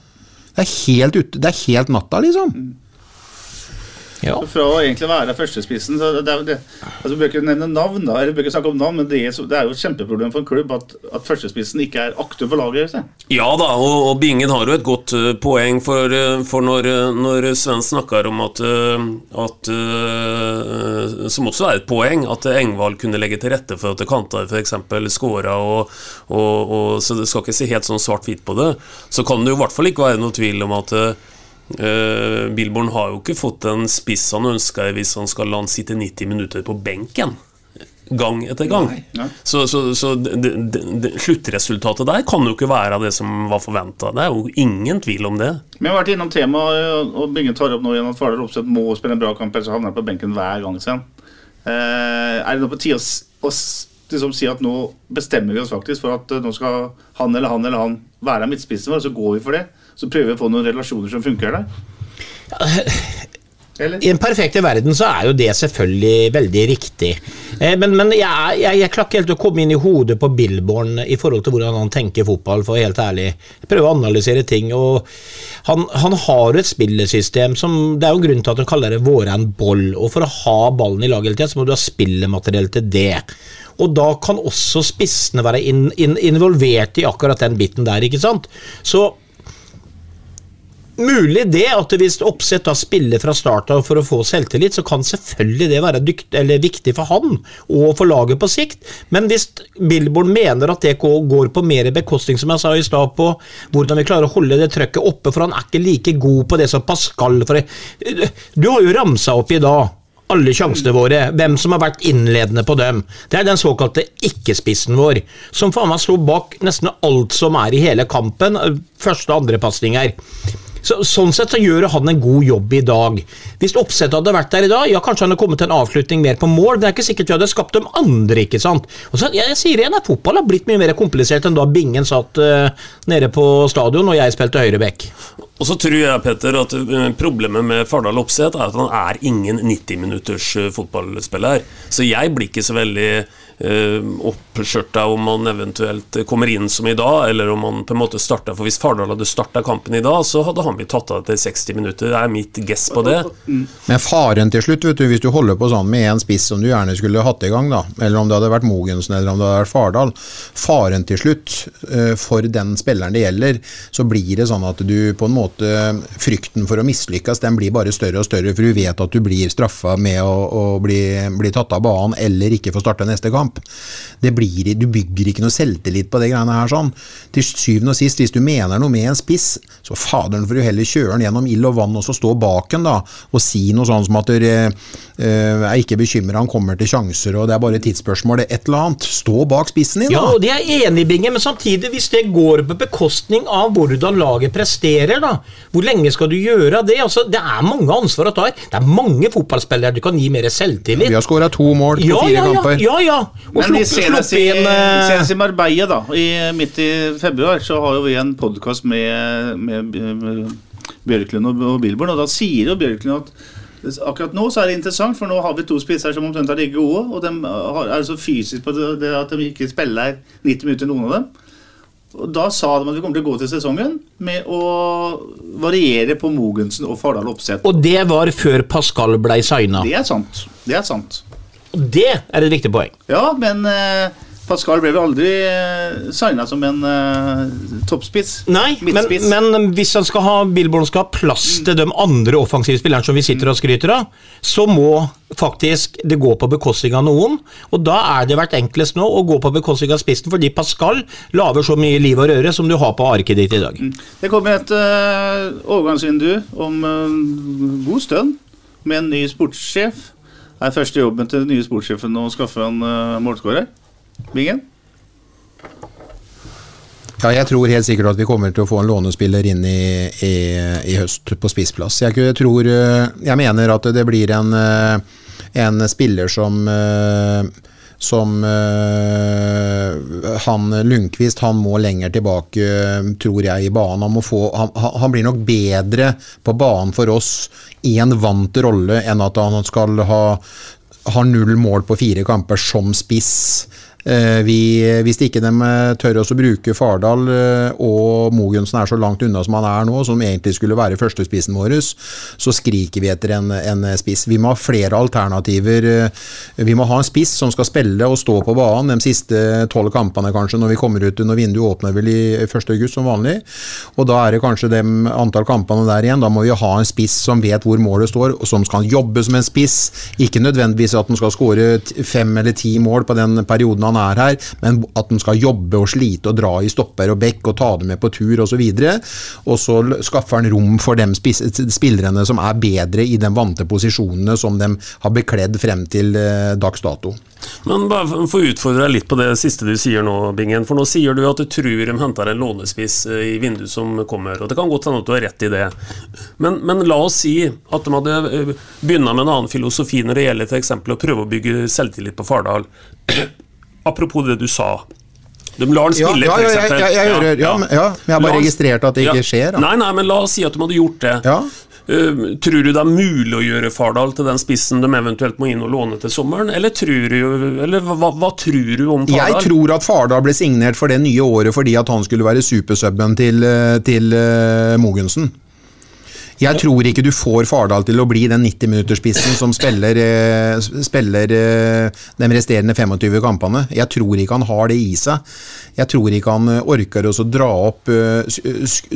Det er helt ut, Det er helt natta, liksom. Ja. Fra å egentlig være førstespissen så det det, altså, bør ikke nevne navn, da, eller bør ikke snakke om navn, men det er, det er jo et kjempeproblem for en klubb at, at førstespissen ikke er aktiv for laget. Så. Ja da, og, og Bingen har jo et godt uh, poeng, for, eh, for når, eh, når Sven snakker om at, at uh, Som også er et poeng, at Engvald kunne legge til rette for at Kantar f.eks. skåra, og, og, og, så det skal ikke se helt sånn svart-hvitt på det. Så kan det jo i hvert fall ikke være noe tvil om at Uh, Billborn har jo ikke fått den spiss han ønsker hvis han skal la han sitte 90 minutter på benken. Gang etter gang. Nei. Så, så, så det, det, det, sluttresultatet der kan jo ikke være det som var forventa. Det er jo ingen tvil om det. Vi har vært innom temaet, og Bingen tar opp nå igjen at Fardal Opseth må spille en bra kamp, ellers havner han på benken hver gang. Sen. Eh, er det nå på tide å, å liksom si at nå bestemmer vi oss faktisk for at eh, nå skal han eller han eller han være midtspissen vår, og så går vi for det? Så prøver vi å få noen relasjoner som funker der? Eller? I en perfekte verden så er jo det selvfølgelig veldig riktig. Eh, men men jeg, jeg, jeg klarer ikke helt å komme inn i hodet på Billborn i forhold til hvordan han tenker fotball, for å være helt ærlig. Jeg prøver å analysere ting, og han, han har et spillesystem som Det er jo en grunn til at han kaller det 'våre en boll, og for å ha ballen i laget hele tida, så må du ha spillemateriell til det. Og da kan også spissene være in, in, involvert i akkurat den biten der, ikke sant. Så Mulig det at hvis Oppsett da spiller fra start av for å få selvtillit, så kan selvfølgelig det være dykt, viktig for han og for laget på sikt. Men hvis Billborn mener at det går på mer bekostning, som jeg sa i stad, på hvordan vi klarer å holde det trøkket oppe, for han er ikke like god på det som Pascal for Du har jo ramsa opp i dag alle sjansene våre, hvem som har vært innledende på dem. Det er den såkalte ikke-spissen vår, som faen meg slo bak nesten alt som er i hele kampen. Første og andre pasninger. Så, sånn sett så gjør han en god jobb i dag. Hvis Oppsett hadde vært der i dag, ja, kanskje han hadde kommet til en avslutning mer på mål, det er ikke sikkert vi hadde skapt dem andre, ikke sant. Og så, jeg, jeg sier igjen at fotball har blitt mye mer komplisert enn da Bingen satt uh, nede på stadion og jeg spilte høyreback. Og så tror jeg, Petter, at eh, problemet med Fardal Opseth er at han er ingen 90 minutters eh, fotballspiller. Så jeg blir ikke så veldig uh, oppskjørta om man eventuelt kommer inn som i dag, eller om han på en måte starta For hvis Fardal hadde starta kampen i dag, så hadde han blitt tatt av etter 60 minutter. Det er mitt guess på det. Men faren til slutt, vet du, hvis du holder på sånn med en spiss som du gjerne skulle hatt i gang, da, eller om det hadde vært Mogensen eller om det hadde vært Fardal Faren til slutt, eh, for den spilleren det gjelder, så blir det sånn at du på en måte Frykten for å mislykkes, den blir bare større og større, for du vet at du blir straffa med å, å bli, bli tatt av banen eller ikke få starte neste kamp. Det blir, du bygger ikke noe selvtillit på det greiene her sånn. Til syvende og sist, hvis du mener noe med en spiss, så faderen får du heller kjøre den gjennom ild og vann og så stå bak den da, og si noe sånn som at du eh, er ikke bekymra, han kommer til sjanser og det er bare tidsspørsmål, det et eller annet. Stå bak spissen din, Ja, og det er enig Binge, men samtidig, hvis det går på bekostning av hvordan laget presterer, da, hvor lenge skal du gjøre det? Altså, det er mange ansvar å ta her. Det er mange fotballspillere du kan gi mer selvtillit. Vi har skåra to mål på ja, fire ja, ja, kamper. ja, ja. Men i senest, i, en, eh, senest i Marbella, da, i, midt i februar, så har jo vi en podkast med, med, med Bjørklund og, og Billborn, og da sier jo Bjørklund at Akkurat nå så er det interessant, for nå har vi to spisser som omtrent er like gode. Og de har, er så fysisk på det, det at de ikke spiller 90 minutter, noen av dem. Og Da sa de at vi kommer til å gå til sesongen med å variere på Mogensen og Fardal Opseth. Og det var før Pascal blei signa. Det er sant. Det er sant. Og det er et viktig poeng. Ja, men uh, Pascal ble vel aldri uh, signa som en uh, toppspiss? Nei, men, men hvis han skal ha Billborn skal ha plass til de andre offensive spillerne som vi sitter og skryter av, så må faktisk det gå på bekostning av noen. Og da er det vært enklest nå å gå på bekostning av spissen, fordi Pascal lager så mye liv og røre som du har på arket ditt i dag. Det kommer et uh, overgangsvindu om uh, god stund med en ny sportssjef. Er første jobben til den nye sportssjefen å skaffe en uh, målskårer? Bingen? Ja, jeg tror helt sikkert at vi kommer til å få en lånespiller inn i, i, i høst på spissplass. Jeg, jeg, eh, jeg mener at det blir en, eh, en spiller som eh, som eh, han Lundqvist han må lenger tilbake, eh, tror jeg, i banen. Han, få, han, han blir nok bedre på banen for oss i en vant rolle enn at han skal ha, har null mål på fire kamper som spiss Vi, hvis ikke de eh, tør å bruke Fardal eh, og Mogensen er så langt unna som han er nå, som egentlig skulle være førstespissen vår, så skriker vi etter en, en spiss. Vi må ha flere alternativer. eh, Vi må ha en spiss som skal spille og stå på banen de siste tolv kampene kanskje, når vi kommer ut når vinduet åpner vel i 1. august som vanlig. Og da er det kanskje de antall kampene der igjen. Da må vi ha en spiss som vet hvor målet står, og som skal jobbe som en spiss. Ikke nødvendigvis at han skal skåre fem eller ti mål på den perioden han er her, men at han skal jobbe og slite og dra i stopper og bekk og ta dem med på tur osv. Og så l- skaffer han rom for de spillerne som er bedre i de vante posisjonene som de har bekledd frem til eh, dags dato. Men bare for å utfordre deg litt på det siste du sier nå, Bingen. For nå sier du at du tror de henter en lånespiss eh, i vinduet som kommer. Og det kan godt hende at du har rett i det. Men, men la oss si at de hadde eh, begynt med en annen filosofi når det gjelder f.eks. å prøve å bygge selvtillit på Fardal. Apropos det du sa. De lar den spille, ja, ja, ja, jeg- jeg- jeg hører- ja, men- ja, men jeg har bare registrert at det ikke skjer, da. Nei, nei, men la oss si at de hadde gjort det. Uh, tror du det er mulig å gjøre Fardal til den spissen de eventuelt må inn og låne til sommeren? Eller, tror du, eller hva, hva tror du om Fardal? Jeg tror at Fardal ble signert for det nye året fordi at han skulle være supersubben til, eh, til uh, Mogensen. Jeg tror ikke du får Fardal til å bli den 90-minutterspissen som spiller, eh, spiller eh, de resterende 25 kampene. Jeg tror ikke han har det i seg. Jeg tror ikke han eh, orker å dra opp, eh,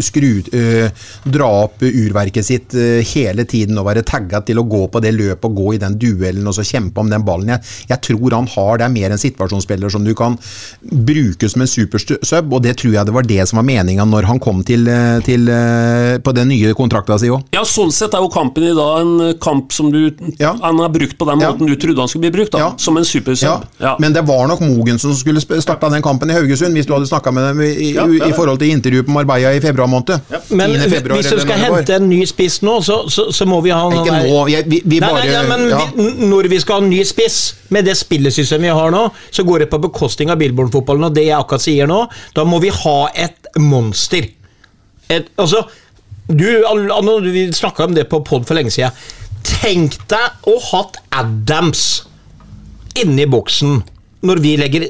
skru, eh, dra opp urverket sitt hele tiden og være tagga til å gå på det løpet og gå i den duellen og så kjempe om den ballen. Jeg, jeg tror han har det er mer en situasjonsspiller som du kan bruke som en supersub, og det tror jeg det var det som var meninga når han kom til, til, på den nye kontrakta si òg. Ja, Sånn sett er jo kampen i dag en kamp som du Han har brukt på den måten du trodde han skulle bli brukt, da, som en supersub. Ja, Men det var nok Mogensen som skulle starta den kampen i Haugesund, hvis du hadde snakka med dem i, i, Ja, i forhold til intervjuet på Marbella i februar måned. Men februar, hvis du skal hente en ny spiss nå, så, så, så må vi ha Ikke nå, jeg- vi- vi nei, bare- nei, nei, men ja. vi, Når vi skal ha en ny spiss, med det spillesystemet vi har nå, så går det på bekostning av Billborn-fotballen, og det jeg akkurat sier nå, da må vi ha et monster. Et, altså, du, Vi snakka om det på pod for lenge siden. Tenk deg å hatt Adams inni boksen når vi legger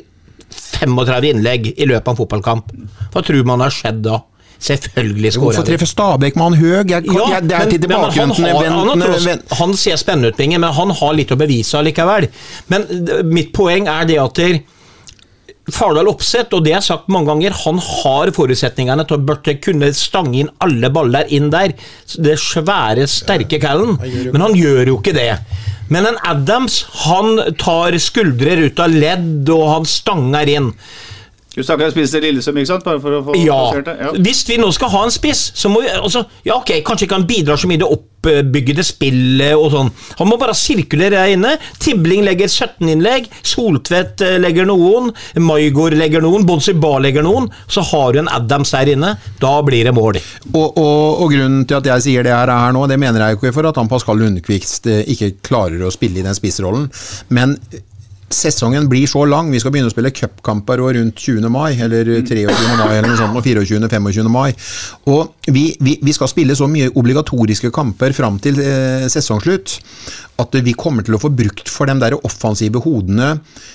35 innlegg i løpet av en fotballkamp. Hva tror man har skjedd da? Selvfølgelig skårer Hvorfor treffer Stabæk med han høg? Jeg, ja, jeg, det er til tilbakevendende han, har han ser spennende ut, Binge, men han har litt å bevise allikevel. Men mitt poeng er det at der, Fardal Opseth, og det er sagt mange ganger, han har forutsetningene til å burde kunne stange inn alle baller inn der. Det svære, sterke callen. Men han gjør jo ikke det. Men en Adams, han tar skuldrer ut av ledd, og han stanger inn. Du snakker om spiss til Lillesøm, ikke sant? Bare for å få Ja. det. Ja. Hvis vi nå skal ha en spiss, så må vi altså, Ja, ok, kanskje ikke han bidrar så mye i det oppbyggede spillet og sånn. Han må bare sirkulere der inne. Tibling legger 17 innlegg. Soltvedt eh, legger noen. Maigård legger noen. Bonsiba legger noen. Så har du en Adams der inne. Da blir det mål. Og, og, og grunnen til at jeg sier det her, her nå, det mener jeg jo ikke for at han Pascal Lundqvist eh, ikke klarer å spille i den spissrollen, men sesongen blir så lang. Vi skal begynne å spille cupkamper rundt 20. mai, eller 23. mai, eller noe sånt, og 24. 25. mai. Og vi, vi, vi skal spille så mye obligatoriske kamper fram til eh, sesongslutt at vi kommer til å få brukt for de der offensive hodene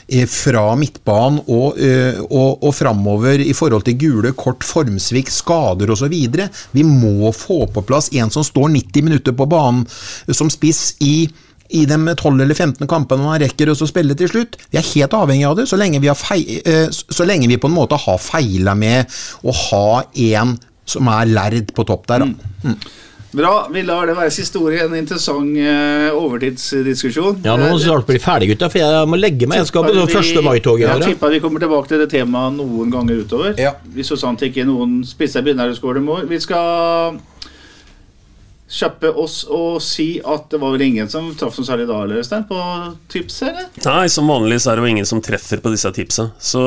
eh, fra midtbanen og, eh, og, og framover i forhold til gule kort, formsvikt, skader osv. Vi må få på plass en som står 90 minutter på banen som spiss i i de 12 eller 15 kampene man rekker å spille til slutt. Vi er helt avhengig av det, så lenge vi, eh, så lenge vi på en måte har feila med å ha en som er lærd på topp der. Da. Mm. Bra. Vi lar det være siste ord i en interessant uh, overtidsdiskusjon. Ja, nå må vi snart bli ferdig, gutta, for jeg må legge meg. Jeg skal på det første mai-toget. Jeg ja. tipper vi kommer tilbake til det temaet noen ganger utover. Hvis så sant ikke noen spisser begynner å skåre mål. Vi skal kjappe oss og si at det var vel ingen som traff noe særlig da, eller, Øystein, på tipset, eller? Nei, som vanlig så er det jo ingen som treffer på disse tipsa. Så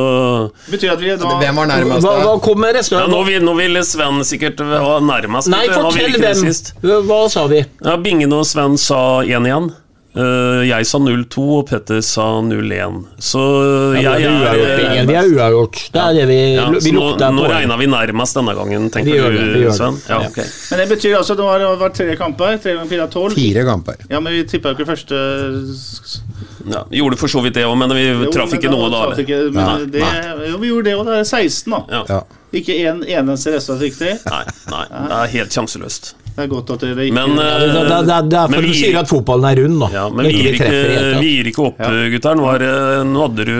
Betyr at vi da Hvem var nærmest Hva, hva kommer resten ja, nå, vil, nå ville Sven sikkert ha nærmest. Nei, fortell hvem. Hva sa vi? Ja, Bingen og Sven sa én igjen. Eh, jeg sa 0-2, og Petter sa 0-1. Så Ja, jeg er uavgjort, Vi er uavgjort. Det er det vi, ja, vi lukter nå, på. nå regna vi nærmest denne gangen, Vi tenker gjør det, vi du. Sven? Ja, okay. Men det betyr altså at det har vært tre kamper. Tre ganger fire er tolv. Fire kamper. Ja, men vi tippa jo ikke første Ja, vi gjorde for så vidt det òg, men vi Jo, traff ikke noe da. ikke- men Nei, det, nei. jo, vi gjorde det òg. Det er 16, da. Ja. Ja. Ikke en eneste restart riktig. Nei, nei, det er helt sjanseløst. Det er godt at det ikke Men, Det, eh, det, det, det er men vi du sier gir- at fotballen er rund, da. Ja, men vi gir, det ikke, vi gir ikke opp, gutter. Nå, er, det- nå hadde du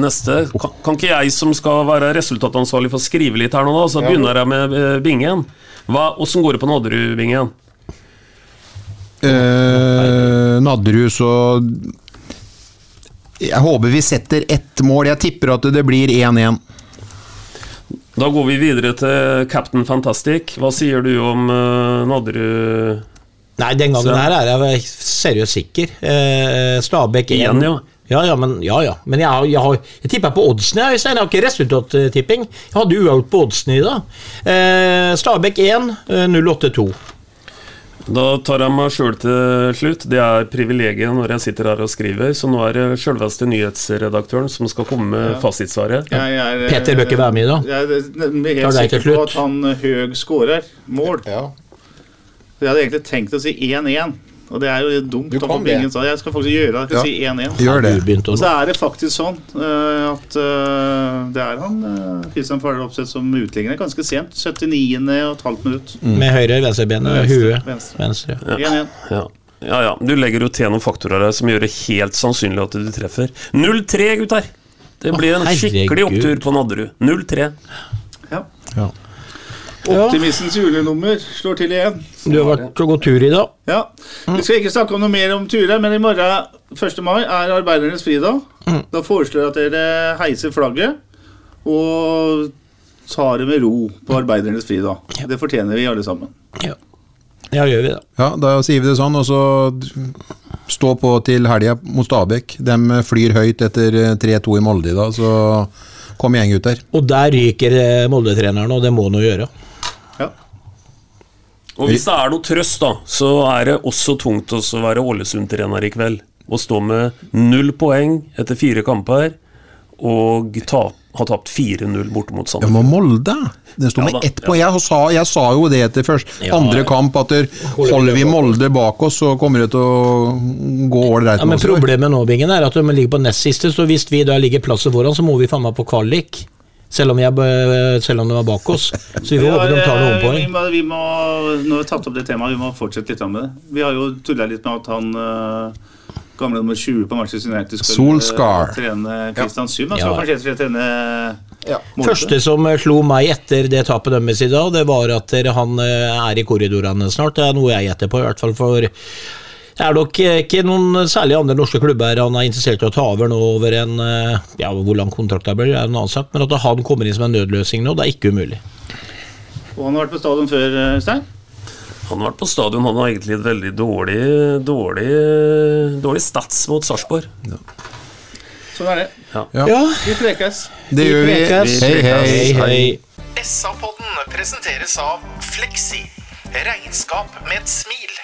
neste. Kan, kan ikke jeg som skal være resultatansvarlig få skrive litt her nå, da? Så begynner jeg med eh, bingen. Åssen går det på Nadderud-bingen? Eh, Nadderud, så Jeg håper vi setter ett mål. Jeg tipper at det blir 1-1. Da går vi videre til Captain Fantastic. Hva sier du om uh, Nadderud? Nei, den gangen Så- her er jeg seriøst sikker. Eh, Stabæk Igjen, ja. Ja, ja, men, ja, ja. men jeg, har- jeg, har- jeg tipper på oddsene, Jeg, Øystein. jeg har ikke resultattipping. Jeg hadde uavgjort på oddsene i dag. Eh, Stabæk 1, eh, 082. Da tar jeg meg sjøl til slutt. Det er privilegiet når jeg sitter her og skriver. Så nå er det sjølveste nyhetsredaktøren som skal komme med fasitsvaret. Jeg er, Peter bør ikke være med i dag. Jeg er Tar helt sikker på at han eh, Høg skårer mål. Jeg hadde egentlig tenkt å si 1-1. Og det er jo dumt. Du kan Bingen det. sa Jeg skal faktisk gjøre det. Jeg skal Ja. si 1-1. Gjør det. Og så er det faktisk sånn uh, at uh, det er han uh, Kristian Fahle Opseth som utligner ganske sent. 79. og et halvt minutt. Med høyre, venstrebenet, Venstre, huet. venstre. Venstre. 1-1. Ja. ja ja, du legger jo til noen faktorer som gjør det helt sannsynlig at du treffer. 0-3, gutter! Det blir en skikkelig opptur på Nadderud. 0-3. Ja. Ja. Optimistens julenummer slår til igjen. Du har vært og gått tur i dag. Ja. Vi skal ikke snakke om noe mer om turer, men i morgen, 1. mai, er arbeidernes fridag. Da foreslår jeg at dere heiser flagget og tar det med ro på arbeidernes fridag. Det fortjener vi alle sammen. Ja, ja gjør vi det. Ja, da sier vi det sånn, og så stå på til helga mot Stabæk. De flyr høyt etter eh, 3-2 i Molde i dag, så kom gjeng ut der. Og der ryker eh, Molde-treneren, og det må han jo gjøre. Ja. Og hvis det er noe trøst, da, så er det også tungt å være Ålesund-trener i kveld. Å stå med null poeng etter fire kamper og ta, ha tapt 4-0 borte mot Ja, men Molde Den står Ja med ett poeng. Jeg sa, jeg sa jo det etter først. Ja, andre kamp at der, holder vi Molde bak oss, så kommer det til å gå ålreit Ja, men. Problemet nå Bingen, er at de ligger på nest siste, så hvis vi da ligger plasset foran, så må vi faen meg på kvalik. Selv om, jeg, selv om det var bak oss. Så vi får håpe de tar noen Vi, poeng. må, vi må, nå har vi tatt opp det temaet, vi må fortsette litt med det. Vi har jo tulla litt med at han eh, gamle nummer 20 på Manchester United skal eh, trene Kristiansund. Han Ja. skal kanskje trene Molde. Første som eh, slo meg etter det tapet deres i dag, det var at han eh, er i korridorene snart. Det er noe jeg gjetter på, i hvert fall. For er nok ikke noen særlig andre norske klubber han er interessert i å ta over nå over en eh, Ja, hvor lang kontrakt det blir, er en annen sak, men at han kommer inn som en nødløsning nå, det er ikke umulig. Og han har vært på stadion før, eh, Stein. Han har vært på stadion, han har egentlig et veldig dårlig, dårlig, dårlig stats mot Sarpsborg. Sånn er det. Ja, Vi prekes. Det gjør vi. vi hei. hei, hei. SA-podden presenteres av Fleksi. Regnskap med et smil.